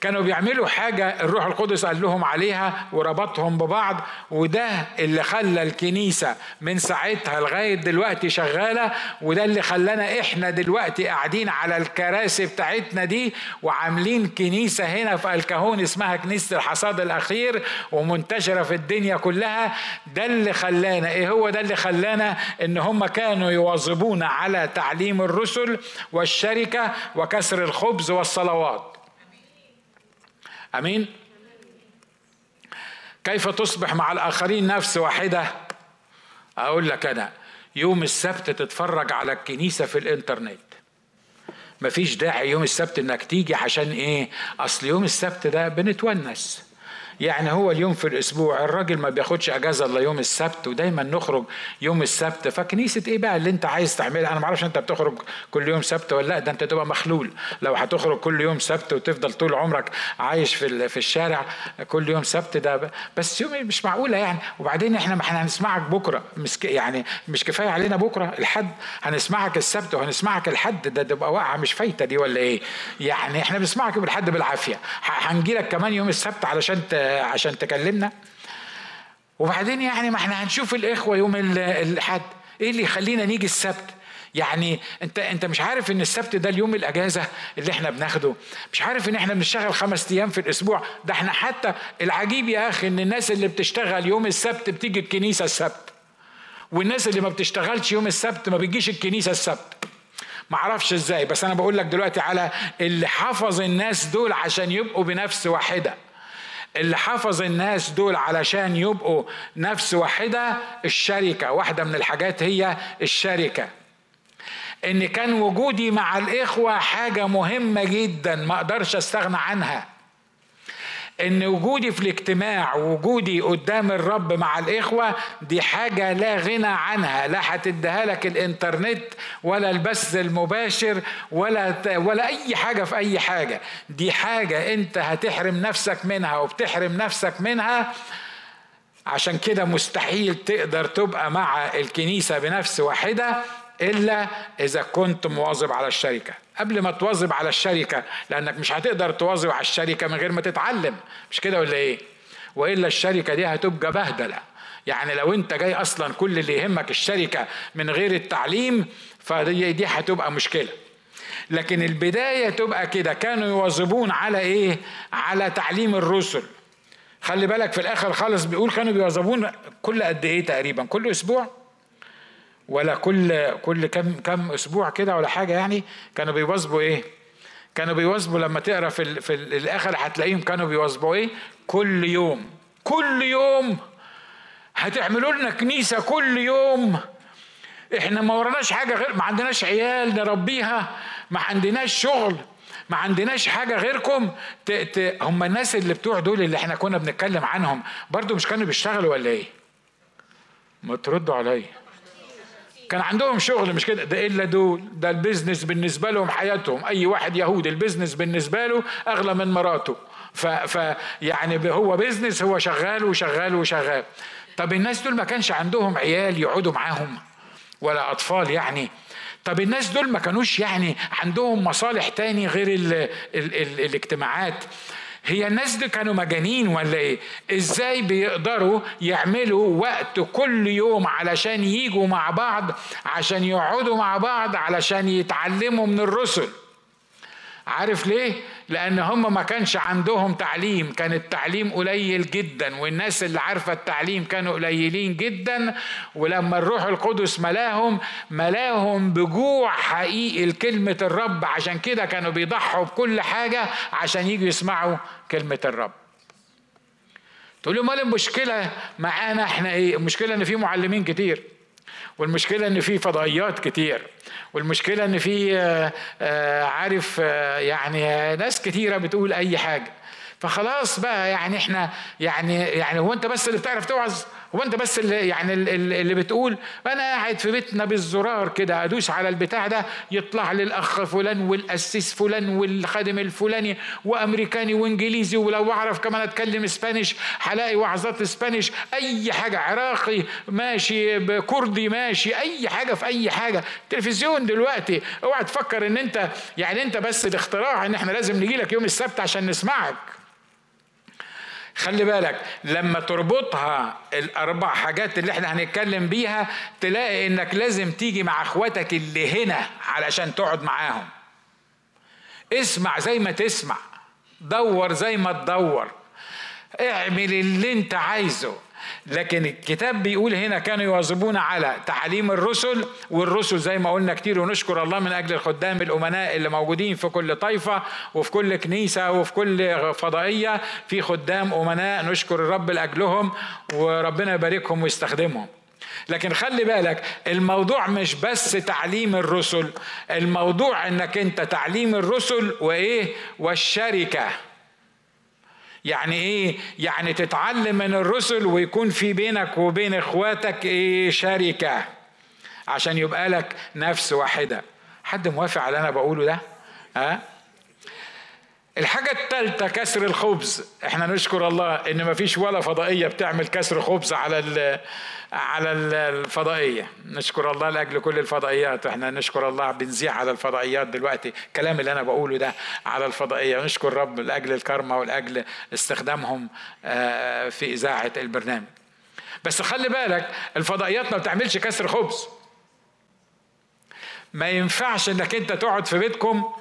[SPEAKER 1] كانوا بيعملوا حاجة الروح القدس قال لهم عليها وربطهم ببعض وده اللي خلى الكنيسة من ساعتها لغاية دلوقتي شغالة وده اللي خلانا إحنا دلوقتي قاعدين على الكراسي بتاعتنا دي وعاملين كنيسة هنا في الكهون اسمها كنيسة الحصاد الأخير ومنتشرة في الدنيا كلها. ده اللي خلانا إيه هو ده اللي خلانا؟ إن هم كانوا يواظبون على تعليم الرسل والشركة وكسر الخبز والصلوات. آمين. كيف تصبح مع الآخرين نفس واحدة؟ أقول لك أنا يوم السبت تتفرج على الكنيسة في الإنترنت. مفيش داعي يوم السبت إنك تيجي عشان إيه؟ أصل يوم السبت ده بنتونس. يعني هو اليوم في الأسبوع الراجل ما بياخدش أجازة إلا يوم السبت ودايما نخرج يوم السبت. فكنيسة إيه بقى اللي أنت عايز تعملها؟ أنا ما أعرفش أنت بتخرج كل يوم سبت ولا لأ ده أنت تبقى مخلول. لو هتخرج كل يوم سبت وتفضل طول عمرك عايش في في الشارع كل يوم سبت ده بس يوم مش معقولة يعني. وبعدين إحنا ما إحنا هنسمعك بكرة. مش يعني مش كفاية علينا بكرة الحد هنسمعك السبت وهنسمعك الحد. ده تبقى واقعة مش فايتة دي ولا إيه؟ يعني إحنا بنسمعك بالحد بالعافية. هنجي لك كمان يوم السبت علشان عشان تكلمنا. وبعدين يعني ما إحنا هنشوف الإخوة يوم الأحد. إيه اللي يخلينا نيجي السبت؟ يعني انت أنت مش عارف إن السبت ده اليوم الأجازة اللي إحنا بناخده. مش عارف إن إحنا بنشتغل خمس أيام في الأسبوع. ده إحنا حتى العجيب يا أخي إن الناس اللي بتشتغل يوم السبت بتيجي الكنيسة السبت. والناس اللي ما بتشتغلش يوم السبت ما بتجيش الكنيسة السبت. ما أعرفش إزاي بس أنا بقول لك دلوقتي على اللي حفظ الناس دول عشان يبقوا بنفس واحدة. اللي حفظ الناس دول علشان يبقوا نفس واحدة الشركة. واحدة من الحاجات هي الشركة. إن كان وجودي مع الإخوة حاجة مهمة جدا ما أقدرش أستغنى عنها. إن وجودي في الاجتماع وجودي قدام الرب مع الإخوة دي حاجة لا غنى عنها لا هتديها لك الإنترنت ولا البث المباشر ولا ولا أي حاجة في أي حاجة. دي حاجة أنت هتحرم نفسك منها وبتحرم نفسك منها. عشان كده مستحيل تقدر تبقى مع الكنيسة بنفس واحدة. إلا إذا كنت مواظب على الشركة. قبل ما تواظب على الشركة لأنك مش هتقدر تواظب على الشركة من غير ما تتعلم. مش كده ولا إيه؟ وإلا الشركة دي هتبقى بهدلة. يعني لو أنت جاي أصلا كل اللي يهمك الشركة من غير التعليم فدي دي هتبقى مشكلة. لكن البداية تبقى كده. كانوا يواظبون على إيه؟ على تعليم الرسل. خلي بالك في الآخر خالص بيقول كانوا بيواظبون كل قد إيه تقريبا؟ كل أسبوع؟ ولا كل كل كم كم أسبوع كده ولا حاجة يعني كانوا بيواظبوا إيه؟ كانوا بيواظبوا لما تقرأ في ال في الآخر هتلاقيهم كانوا بيواظبوا إيه؟ كل يوم كل يوم هتعملوا لنا كنيسة كل يوم. إحنا ما وراناش حاجة غير ما عندناش عيال نربيها ما عندناش شغل ما عندناش حاجة غيركم. ت... ت... هم الناس اللي بتوع دول اللي إحنا كنا بنتكلم عنهم برضو مش كانوا بيشتغلوا ولا إيه؟ ما تردوا عليا. كان عندهم شغل مش كده؟ ده إلا دول. ده ال business بالنسبة لهم حياتهم. أي واحد يهودي ال business بالنسبة له أغلى من مراته. ف, ف يعني هو بيزنس هو شغال وشغال وشغال. طب الناس دول ما كانش عندهم عيال يقعدوا معاهم ولا أطفال يعني؟ طب الناس دول ما كانوش يعني عندهم مصالح تاني غير ال ال ال الاجتماعات. هي الناس دي كانوا مجانين ولا إيه؟ إزاي بيقدروا يعملوا وقت كل يوم علشان يجوا مع بعض عشان يقعدوا مع بعض علشان يتعلموا من الرسل؟ عارف ليه؟ لأن هم ما كانش عندهم تعليم. كان التعليم قليل جدا والناس اللي عارفة التعليم كانوا قليلين جدا. ولما الروح القدس ملاهم ملاهم بجوع حقيقي لكلمة الرب. عشان كده كانوا بيضحوا بكل حاجة عشان يجوا يسمعوا كلمة الرب. تقول له مال المشكلة معانا إحنا إيه؟ المشكلة إن في معلمين كتير. والمشكلة إن في فضائيات كتير والمشكلة إن في آه، آه، عارف آه، يعني ناس كتيرة بتقول أي حاجة. فخلاص بقى يعني إحنا يعني يعني هو أنت بس اللي بتعرف توعظ؟ هو انت بس اللي يعني اللي بتقول أنا قاعد في بيتنا بالزرار كده ادوس على البتاع ده يطلع لي الاخ فلان والقسيس فلان والخادم الفلاني وأمريكاني وإنجليزي ولو أعرف كمان أتكلم Spanish هلاقي وعظات Spanish أي حاجة عراقي ماشي كردي ماشي أي حاجة في أي حاجة. تلفزيون دلوقتي اوعى تفكر إن أنت يعني أنت بس الاختراع إن إحنا لازم نجي لك يوم السبت عشان نسمعك. خلي بالك لما تربطها الأربع حاجات اللي إحنا هنتكلم بيها تلاقي إنك لازم تيجي مع أخواتك اللي هنا علشان تقعد معاهم. اسمع زي ما تسمع دور زي ما تدور. اعمل اللي انت عايزه. لكن الكتاب بيقول هنا كانوا يواظبون على تعليم الرسل والرسل زي ما قلنا كتير ونشكر الله من أجل الخدام الأمناء اللي موجودين في كل طائفة وفي كل كنيسة وفي كل فضائية في خدام أمناء نشكر الرب لأجلهم وربنا يباركهم ويستخدمهم. لكن خلي بالك الموضوع مش بس تعليم الرسل الموضوع إنك أنت تعليم الرسل وإيه؟ والشركة. يعني إيه؟ يعني تتعلم من الرسل ويكون في بينك وبين إخواتك إيه؟ شركة. عشان يبقى لك نفس واحدة. حد موافق على اللي أنا بقوله ده؟ ها؟ الحاجة الثالثة كسر الخبز. إحنا نشكر الله إن ما فيش ولا فضائية بتعمل كسر خبز على على الفضائية. نشكر الله لأجل كل الفضائيات. إحنا نشكر الله بنذيع على الفضائيات دلوقتي. الكلام اللي أنا بقوله ده على الفضائية. نشكر رب لأجل الكرمة ولأجل استخدامهم آه، في إذاعة البرنامج. بس خلي بالك الفضائيات ما بتعملش كسر خبز. ما ينفعش إنك أنت تقعد في بيتكم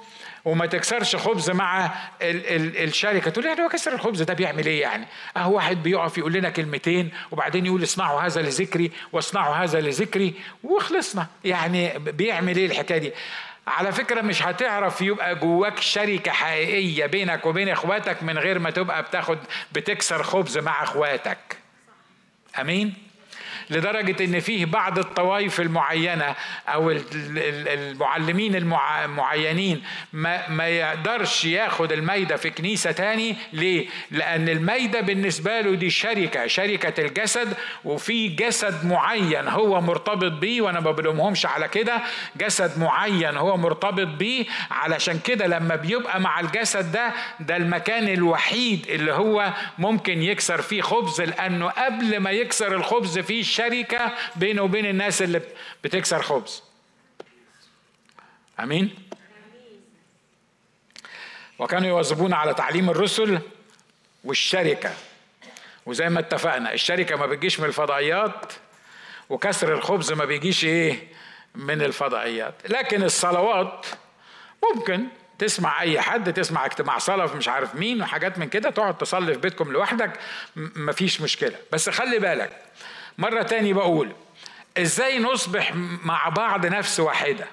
[SPEAKER 1] وما تكسرش خبز مع ال ال الشركة. تقول يعني هو كسر الخبز ده بيعمل إيه يعني؟ أهو واحد بيقف يقول لنا كلمتين وبعدين يقول اصنعوا هذا لذكري واصنعوا هذا لذكري وخلصنا. يعني بيعمل إيه الحكاية دي؟ على فكرة مش هتعرف يبقى جواك شركة حقيقية بينك وبين إخواتك من غير ما تبقى بتاخد بتكسر خبز مع إخواتك. أمين؟ لدرجة إن فيه بعض الطوائف المعينة أو المعلمين المعينين ما, ما يقدرش ياخد الميدة في كنيسة تاني. ليه؟ لأن الميدة بالنسبة له دي شركة شركة الجسد. وفي جسد معين هو مرتبط بيه وأنا ما بلومهمش على كده. جسد معين هو مرتبط بيه. علشان كده لما بيبقى مع الجسد ده ده المكان الوحيد اللي هو ممكن يكسر فيه خبز لأنه قبل ما يكسر الخبز فيه شركة بينه وبين الناس اللي بتكسر خبز. آمين. وكانوا يواظبون على تعليم الرسل والشركة. وزي ما اتفقنا الشركة ما بتجيش من الفضائيات وكسر الخبز ما بيجيش إيه؟ من الفضائيات. لكن الصلوات ممكن تسمع أي حد تسمع اجتماع صلاه مش عارف مين وحاجات من كده تقعد تصلي في بيتكم لوحدك مفيش مشكلة. بس خلي بالك مرة تاني بقول إزاي نصبح مع بعض نفس واحدة؟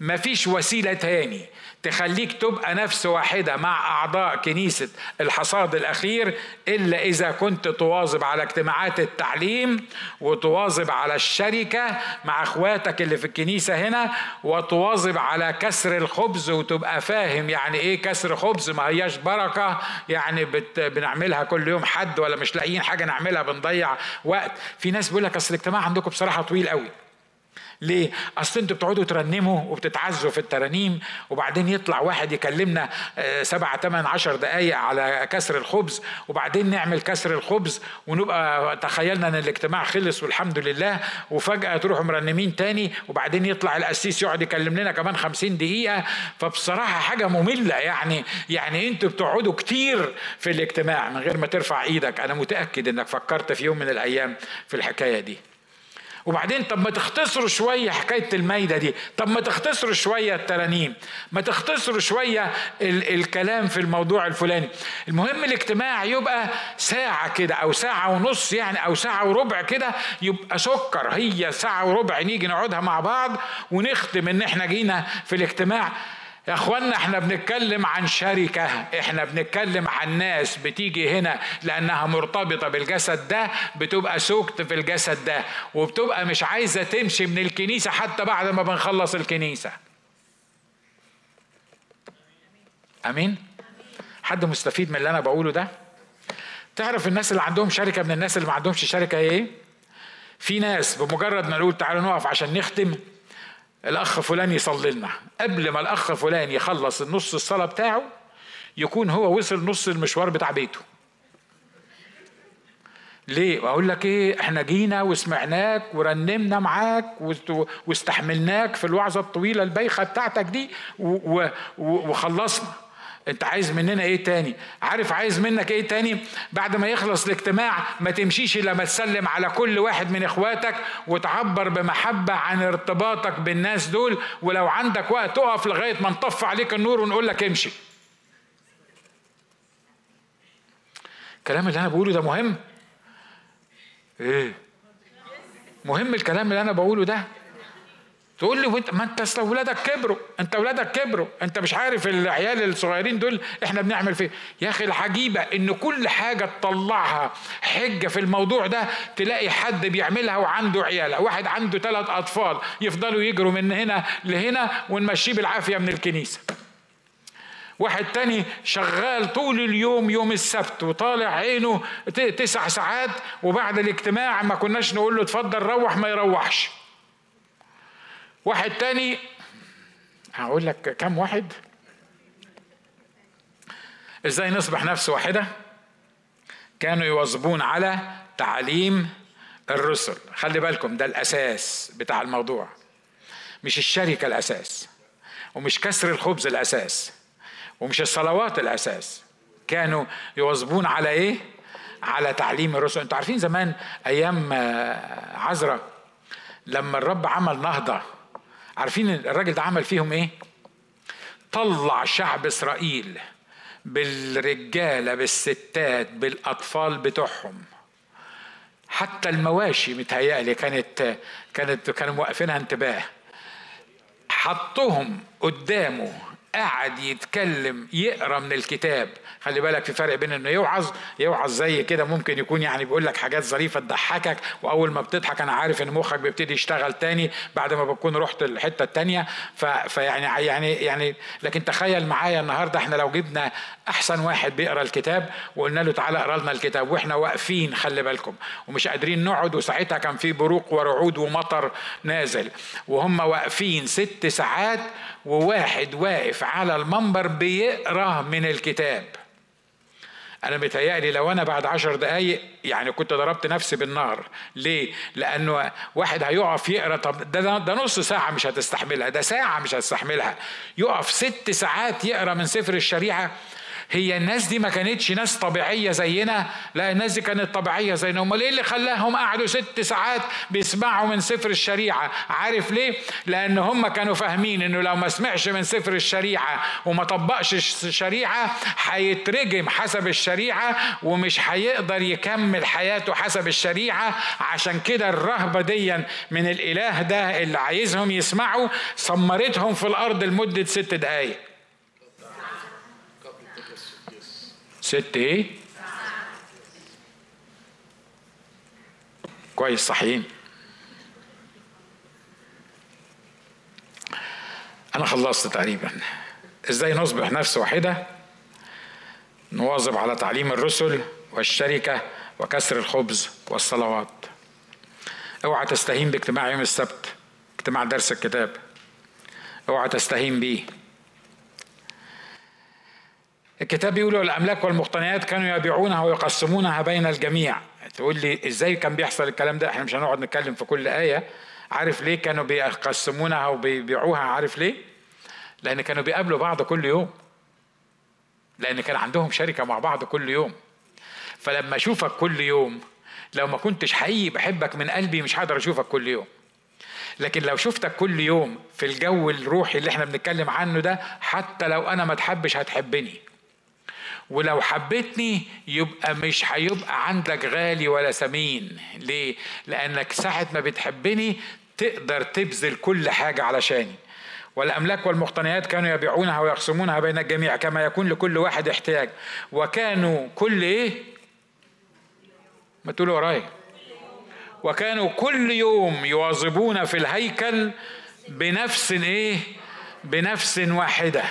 [SPEAKER 1] مفيش وسيلة تاني تخليك تبقى نفس واحدة مع أعضاء كنيسة الحصاد الأخير إلا إذا كنت تواظب على اجتماعات التعليم وتواظب على الشركة مع أخواتك اللي في الكنيسة هنا وتواظب على كسر الخبز وتبقى فاهم يعني إيه كسر خبز ما هياش بركة يعني بت بنعملها كل يوم حد ولا مش لاقيين حاجة نعملها بنضيع وقت. في ناس بيقول لك أصل الاجتماع عندكم بصراحة طويل قوي ليه؟ أصل أنتوا بتقعدوا ترنموا وبتتعزوا في الترانيم وبعدين يطلع واحد يكلمنا آه، سبعة ثمان عشر دقايق على كسر الخبز وبعدين نعمل كسر الخبز ونبقى تخيلنا إن الاجتماع خلص والحمد لله وفجأة تروحوا مرنمين تاني وبعدين يطلع القسيس يقعد يكلم لنا كمان خمسين دقيقة. فبصراحة حاجة مملة يعني يعني أنتوا بتقعدوا كتير في الاجتماع من غير ما ترفع إيدك. أنا متأكد إنك فكرت في يوم من الأيام في الحكاية دي. وبعدين طب ما تختصروا شوية حكاية المايدة دي. طب ما تختصروا شوية الترانيم. ما تختصروا شوية ال- الكلام في الموضوع الفلاني. المهم الاجتماع يبقى ساعة كده أو ساعة ونص يعني أو ساعة وربع كده يبقى سكر. هي ساعة وربع نيجي نقعدها مع بعض ونختم إن إحنا جينا في الاجتماع. يا اخوانا إحنا بنتكلم عن شركة إحنا بنتكلم عن ناس بتيجي هنا لأنها مرتبطة بالجسد ده بتبقى سوكت في الجسد ده وبتبقى مش عايزة تمشي من الكنيسة حتى بعد ما بنخلص الكنيسة. آمين؟ حد مستفيد من اللي أنا بقوله ده؟ تعرف الناس اللي عندهم شركة من الناس اللي ما عندهمش شركة إيه؟ في ناس بمجرد ما نقول تعالوا نقف عشان نختم الأخ فلان يصلي لنا. قبل ما الأخ فلان يخلص النص الصلاة بتاعه يكون هو وصل نص المشوار بتاع بيته. ليه؟ أقول لك إيه؟ إحنا جينا وسمعناك ورنمنا معاك واستحملناك في الوعظة الطويلة البايخة بتاعتك دي وخلصنا. انت عايز مننا إيه تاني؟ عارف عايز منك إيه تاني؟ بعد ما يخلص الاجتماع ما تمشيش إلا ما تسلم على كل واحد من إخواتك وتعبر بمحبة عن ارتباطك بالناس دول ولو عندك وقت تقف لغاية ما نطفي عليك النور ونقول لك امشي. الكلام اللي أنا بقوله ده مهم؟ إيه؟ مهم الكلام اللي أنا بقوله ده؟ تقول لي ما انت اصل اولادك كبروا. انت اولادك كبروا. انت مش عارف العيال الصغيرين دول إحنا بنعمل فيه. يا أخي العجيبه ان كل حاجة تطلعها حجة في الموضوع ده تلاقي حد بيعملها وعنده عيال واحد عنده ثلاث أطفال. يفضلوا يجروا من هنا لهنا ونمشيه بالعافية من الكنيسة. واحد تاني شغال طول اليوم يوم السبت وطالع عينه تسع ساعات وبعد الاجتماع ما كناش نقول له اتفضل روح ما يروحش. واحد تاني. هقول لك كم واحد. إزاي نصبح نفس واحدة؟ كانوا يواظبون على تعليم الرسل. خلي بالكم ده الأساس بتاع الموضوع. مش الشركة الأساس ومش كسر الخبز الأساس ومش الصلوات الأساس. كانوا يواظبون على إيه؟ على تعليم الرسل. أنتوا عارفين زمان أيام عزرة لما الرب عمل نهضة عارفين الراجل ده عمل فيهم إيه؟ طلع شعب إسرائيل بالرجالة بالستات بالأطفال بتوعهم. حتى المواشي متهيألي كانت كانت كانوا موقفينها انتباه. حطهم قدامه. قعد يتكلم يقرأ من الكتاب. خلي بالك في فرق بين إنه يوعظ يوعظ زي كده ممكن يكون يعني بيقول لك حاجات ظريفة تضحكك وأول ما بتضحك أنا عارف إن مخك بيبتدي يشتغل تاني بعد ما بتكون رحت الحتة التانية. فيعني يعني يعني لكن تخيل معايا النهارده إحنا لو جبنا أحسن واحد بيقرأ الكتاب وقلنا له تعالى اقرأ لنا الكتاب وإحنا واقفين خلي بالكم ومش قادرين نقعد وساعتها كان في بروق ورعود ومطر نازل وهم واقفين ست ساعات وواحد واقف على المنبر بيقرأ من الكتاب. أنا متهيألي لو أنا بعد عشر دقايق يعني كنت ضربت نفسي بالنار. ليه؟ لأنه واحد هيقف يقرأ. طب ده, ده نص ساعة مش هتستحملها ده ساعة مش هتستحملها. يقف ست ساعات يقرأ من سفر الشريعة هي الناس دي ما كانتش ناس طبيعية زينا لا الناس دي كانت طبيعية زينا. أمال إيه اللي خلاهم قعدوا ست ساعات بيسمعوا من سفر الشريعة؟ عارف ليه؟ لأن هم كانوا فاهمين إنه لو ما سمعش من سفر الشريعة وما طبقش الشريعة هيترجم حسب الشريعة ومش هيقدر يكمل حياته حسب الشريعة. عشان كده الرهبة دي من الإله ده اللي عايزهم يسمعوا. سمرتهم في الأرض لمدة ست دقايق. ست إيه كويس صحيين أنا خلصت تقريبا. إزاي نصبح نفس واحدة؟ نواظب على تعليم الرسل والشركة وكسر الخبز والصلوات. أوعى تستهين باجتماع يوم السبت اجتماع درس الكتاب. أوعى تستهين بيه. الكتاب بيقول الأملاك والمقتنيات كانوا يبيعونها ويقسمونها بين الجميع. تقول لي إزاي كان بيحصل الكلام ده؟ إحنا مش هنقعد نتكلم في كل آية. عارف ليه كانوا بيقسمونها وبيبيعوها؟ عارف ليه؟ لأن كانوا بيقابلوا بعض كل يوم. لأن كان عندهم شركة مع بعض كل يوم. فلما أشوفك كل يوم لو ما كنتش حقيقي بحبك من قلبي مش هقدر أشوفك كل يوم. لكن لو شفتك كل يوم في الجو الروحي اللي إحنا بنتكلم عنه ده حتى لو أنا ما تحبش هتحبني. ولو حبيتني يبقى مش هيبقى عندك غالي ولا ثمين ليه؟ لأنك ساعة ما بتحبني تقدر تبذل كل حاجة علشاني. والأملاك والمقتنيات كانوا يبيعونها ويقسمونها بين الجميع كما يكون لكل واحد احتياج. وكانوا كل إيه؟ ما تقولوا ورايا. وكانوا كل يوم يواظبون في الهيكل بنفس إيه؟ بنفس واحدة.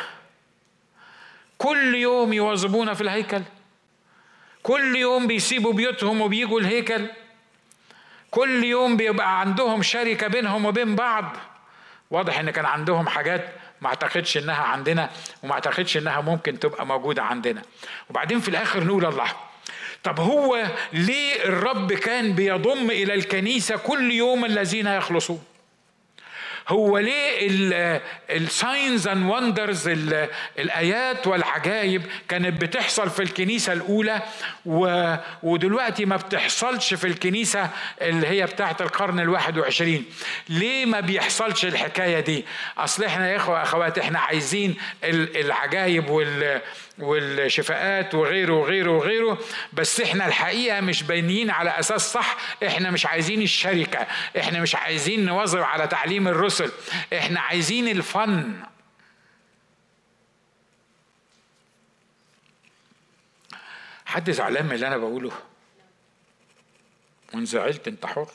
[SPEAKER 1] كل يوم يواظبون في الهيكل. كل يوم بيسيبوا بيوتهم وبيجوا الهيكل. كل يوم بيبقى عندهم شركة بينهم وبين بعض. واضح إن كان عندهم حاجات ما أعتقدش إنها عندنا وما أعتقدش إنها ممكن تبقى موجودة عندنا. وبعدين في الآخر نقول الله. طب هو ليه الرب كان بيضم إلى الكنيسة كل يوم الذين يخلصون؟ هو ليه ال signs and wonders الآيات والعجائب كانت بتحصل في الكنيسة الأولى ودلوقتي ما بتحصلش في الكنيسة اللي هي بتاعه القرن الواحد وعشرين. ليه ما بيحصلش الحكاية دي؟ أصل إحنا يا إخوة أخوات إحنا عايزين العجائب وال والشفاءات وغيره وغيره وغيره بس إحنا الحقيقة مش باينين على أساس صح إحنا مش عايزين الشركة إحنا مش عايزين نواظب على تعليم الرسل إحنا عايزين الفن. حد زعلان من اللي أنا بقوله؟ وانزعلت أنت حر.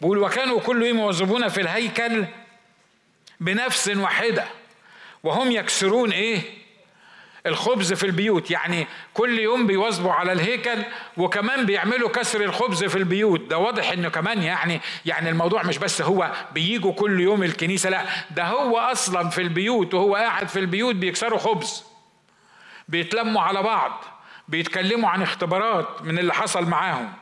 [SPEAKER 1] بقول وكانوا كل يوم يواظبون في الهيكل بنفس واحدة وهم يكسرون إيه؟ الخبز في البيوت. يعني كل يوم بيواظبوا على الهيكل وكمان بيعملوا كسر الخبز في البيوت. ده واضح إنه كمان يعني يعني الموضوع مش بس هو بيجوا كل يوم الكنيسة لا ده هو أصلا في البيوت وهو قاعد في البيوت بيكسروا خبز. بيتلموا على بعض بيتكلموا عن اختبارات من اللي حصل معاهم.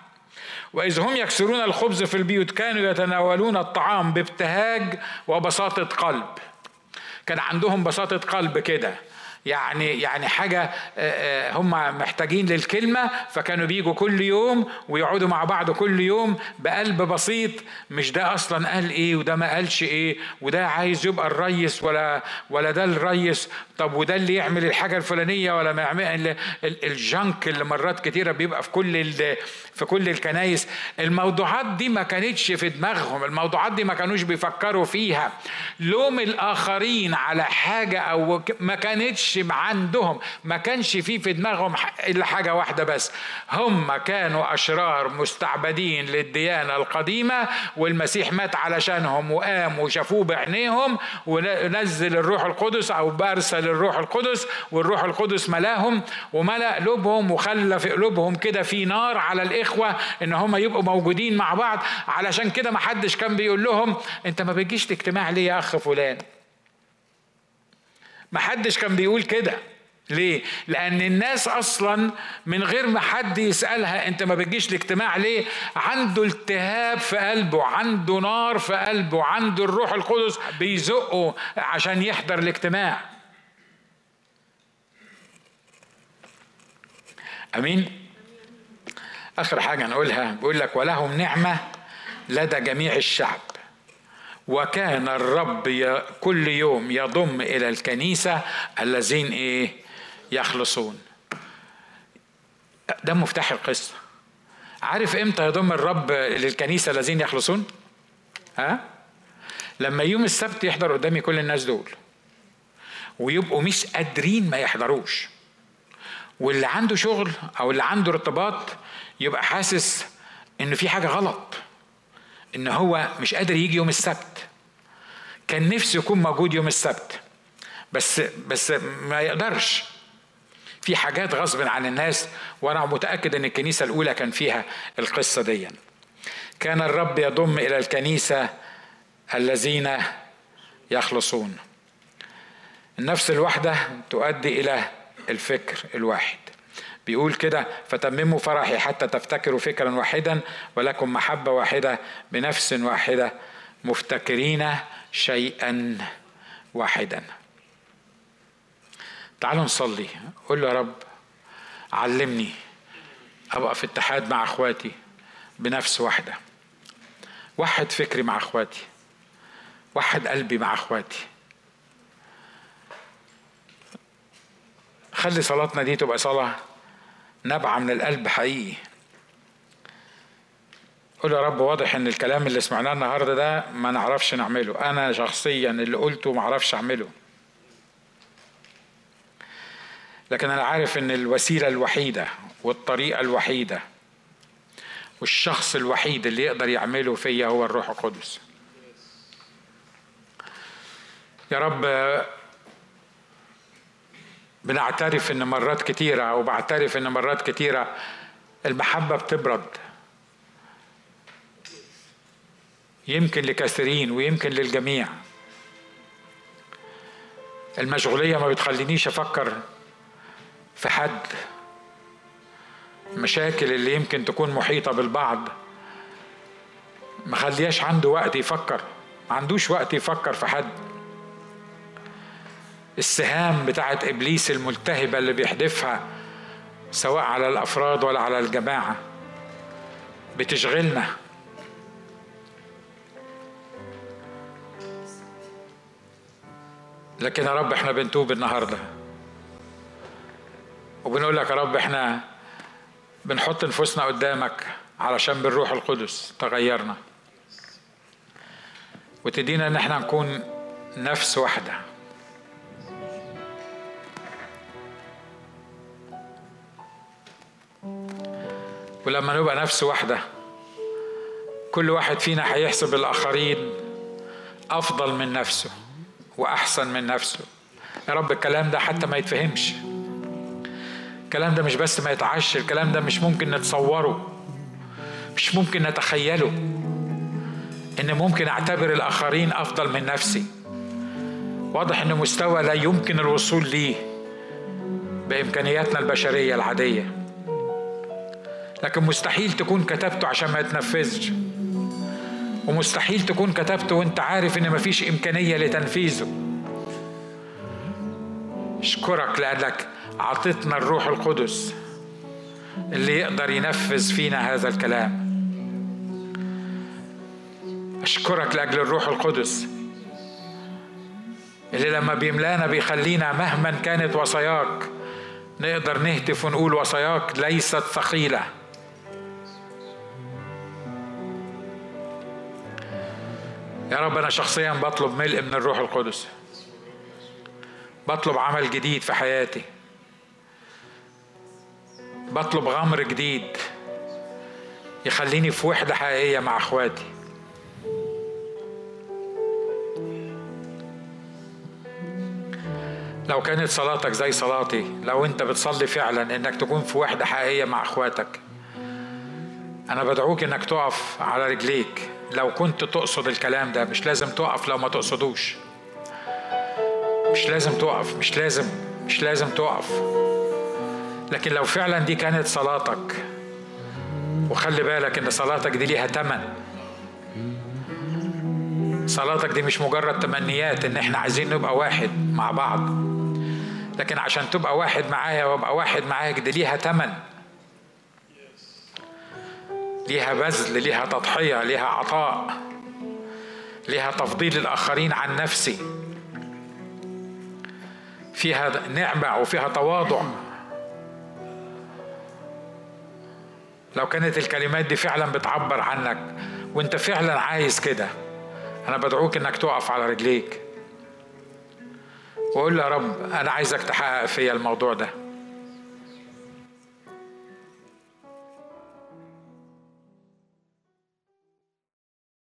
[SPEAKER 1] وإذ هم يكسرون الخبز في البيوت كانوا يتناولون الطعام بابتهاج وبساطة قلب. كان عندهم بساطة قلب كده. يعني يعني حاجة آه، آه، هم محتاجين للكلمة فكانوا بيجوا كل يوم ويقعدوا مع بعض كل يوم بقلب بسيط مش ده أصلا قال إيه وده ما قالش إيه وده عايز يبقى الريس ولا ولا ده الريس طب وده اللي يعمل الحاجة الفلانية ولا ما يعمل الجنك اللي مرات كتيرة بيبقى في كل في كل الكنايس. الموضوعات دي ما كانتش في دماغهم الموضوعات دي ما كانوش بيفكروا فيها. لوم الآخرين على حاجة أو ما كانتش عندهم ما كانش فيه في دماغهم إلا حاجة واحدة بس. هم كانوا أشرار مستعبدين للديانة القديمة والمسيح مات علشانهم وقام وشافوه بعينيهم ونزل الروح القدس أو بارسل الروح القدس والروح القدس ملاهم وملأ قلوبهم وخلى في قلوبهم كده في نار على الإخوة إن هم يبقوا موجودين مع بعض. علشان كده ما حدش كان بيقول لهم أنت ما بتجيش الاجتماع ليه يا أخ فلان. ما حدش كان بيقول كده ليه؟ لأن الناس أصلا من غير ما حد يسألها أنت ما بتجيش الاجتماع ليه؟ عنده التهاب في قلبه، عنده نار في قلبه، عنده الروح القدس بيزقه عشان يحضر الاجتماع. أمين؟ آخر حاجة نقولها بيقول لك ولهم نعمة لدى جميع الشعب وكان الرب كل يوم يضم إلى الكنيسة الذين إيه؟ يخلصون. ده مفتاح القصة. عارف إمتى يضم الرب للكنيسة الذين يخلصون؟ ها؟ لما يوم السبت يحضر قدامي كل الناس دول. ويبقوا مش قادرين ما يحضروش. واللي عنده شغل أو اللي عنده ارتباط يبقى حاسس إن في حاجة غلط. إن هو مش قادر يجي يوم السبت. كان نفسه يكون موجود يوم السبت بس بس ما يقدرش. في حاجات غصب عن الناس وأنا متأكد إن الكنيسة الأولى كان فيها القصة دي. كان الرب يضم إلى الكنيسة الذين يخلصون. النفس الواحدة تؤدي إلى الفكر الواحد. بيقول كده فتمموا فرحي حتى تفتكروا فكرا واحدا ولكم محبة واحدة بنفس واحدة مفتكرين شيئا واحدا. تعالوا نصلي. قول له يا رب علمني أبقى في اتحاد مع أخواتي بنفس واحدة وحد فكري مع أخواتي وحد قلبي مع أخواتي. خلي صلاتنا دي تبقى صلاة نبعة من القلب حقيقي. قول يا رب واضح إن الكلام اللي سمعناه النهارده ده ما نعرفش نعمله. أنا شخصيا اللي قلته ما أعرفش أعمله. لكن أنا عارف إن الوسيلة الوحيدة والطريقة الوحيدة والشخص الوحيد اللي يقدر يعمله فيا هو الروح القدس. يا رب بنعترف إن مرات كتيرة أو بعترف إن مرات كتيرة. المحبة بتبرد. يمكن لكثيرين ويمكن للجميع. المشغولية ما بتخلينيش أفكر في حد. مشاكل اللي يمكن تكون محيطة بالبعض ما خلياش عنده وقت يفكر. ما عندوش وقت يفكر في حد. السهام بتاعت إبليس الملتهبة اللي بيحدفها سواء على الأفراد ولا على الجماعة بتشغلنا. لكن يا رب إحنا بنتوب النهارده. وبنقول لك يا رب إحنا بنحط نفوسنا قدامك علشان بالروح القدس تغيرنا. وتدينا إن إحنا نكون نفس واحدة. ولما نبقى نفس واحدة كل واحد فينا هيحسب الآخرين أفضل من نفسه وأحسن من نفسه. يا رب الكلام ده حتى ما يتفهمش. الكلام ده مش بس ما يتعش الكلام ده مش ممكن نتصوره مش ممكن نتخيله. إن ممكن أعتبر الآخرين أفضل من نفسي. واضح إن مستوى لا يمكن الوصول ليه بإمكانياتنا البشرية العادية. لكن مستحيل تكون كتبته عشان ما يتنفذش. ومستحيل تكون كتبته وانت عارف ان مفيش إمكانية لتنفيذه. اشكرك لأنك عطيتنا الروح القدس اللي يقدر ينفذ فينا هذا الكلام. أشكرك لأجل الروح القدس اللي لما بيملانا بيخلينا مهما كانت وصاياك نقدر نهتف ونقول وصاياك ليست ثقيلة. يا رب أنا شخصيا بطلب ملء من الروح القدس. بطلب عمل جديد في حياتي. بطلب غمر جديد يخليني في وحدة حقيقية مع أخواتي. لو كانت صلاتك زي صلاتي لو أنت بتصلي فعلا إنك تكون في وحدة حقيقية مع أخواتك أنا بدعوك إنك تقف على رجليك. لو كنت تقصد الكلام ده مش لازم تقف لو ما تقصدوش. مش لازم تقف مش لازم مش لازم تقف. لكن لو فعلا دي كانت صلاتك وخلي بالك إن صلاتك دي ليها تمن. صلاتك دي مش مجرد تمنيات إن إحنا عايزين نبقى واحد مع بعض. لكن عشان تبقى واحد معايا وأبقى واحد معاك دي ليها تمن. ليها بذل ليها تضحية ليها عطاء ليها تفضيل الآخرين عن نفسي. فيها نعمة وفيها تواضع. لو كانت الكلمات دي فعلا بتعبر عنك وانت فعلا عايز كده أنا بدعوك إنك تقف على رجليك. وقول يا رب أنا عايزك تحقق فيا الموضوع ده.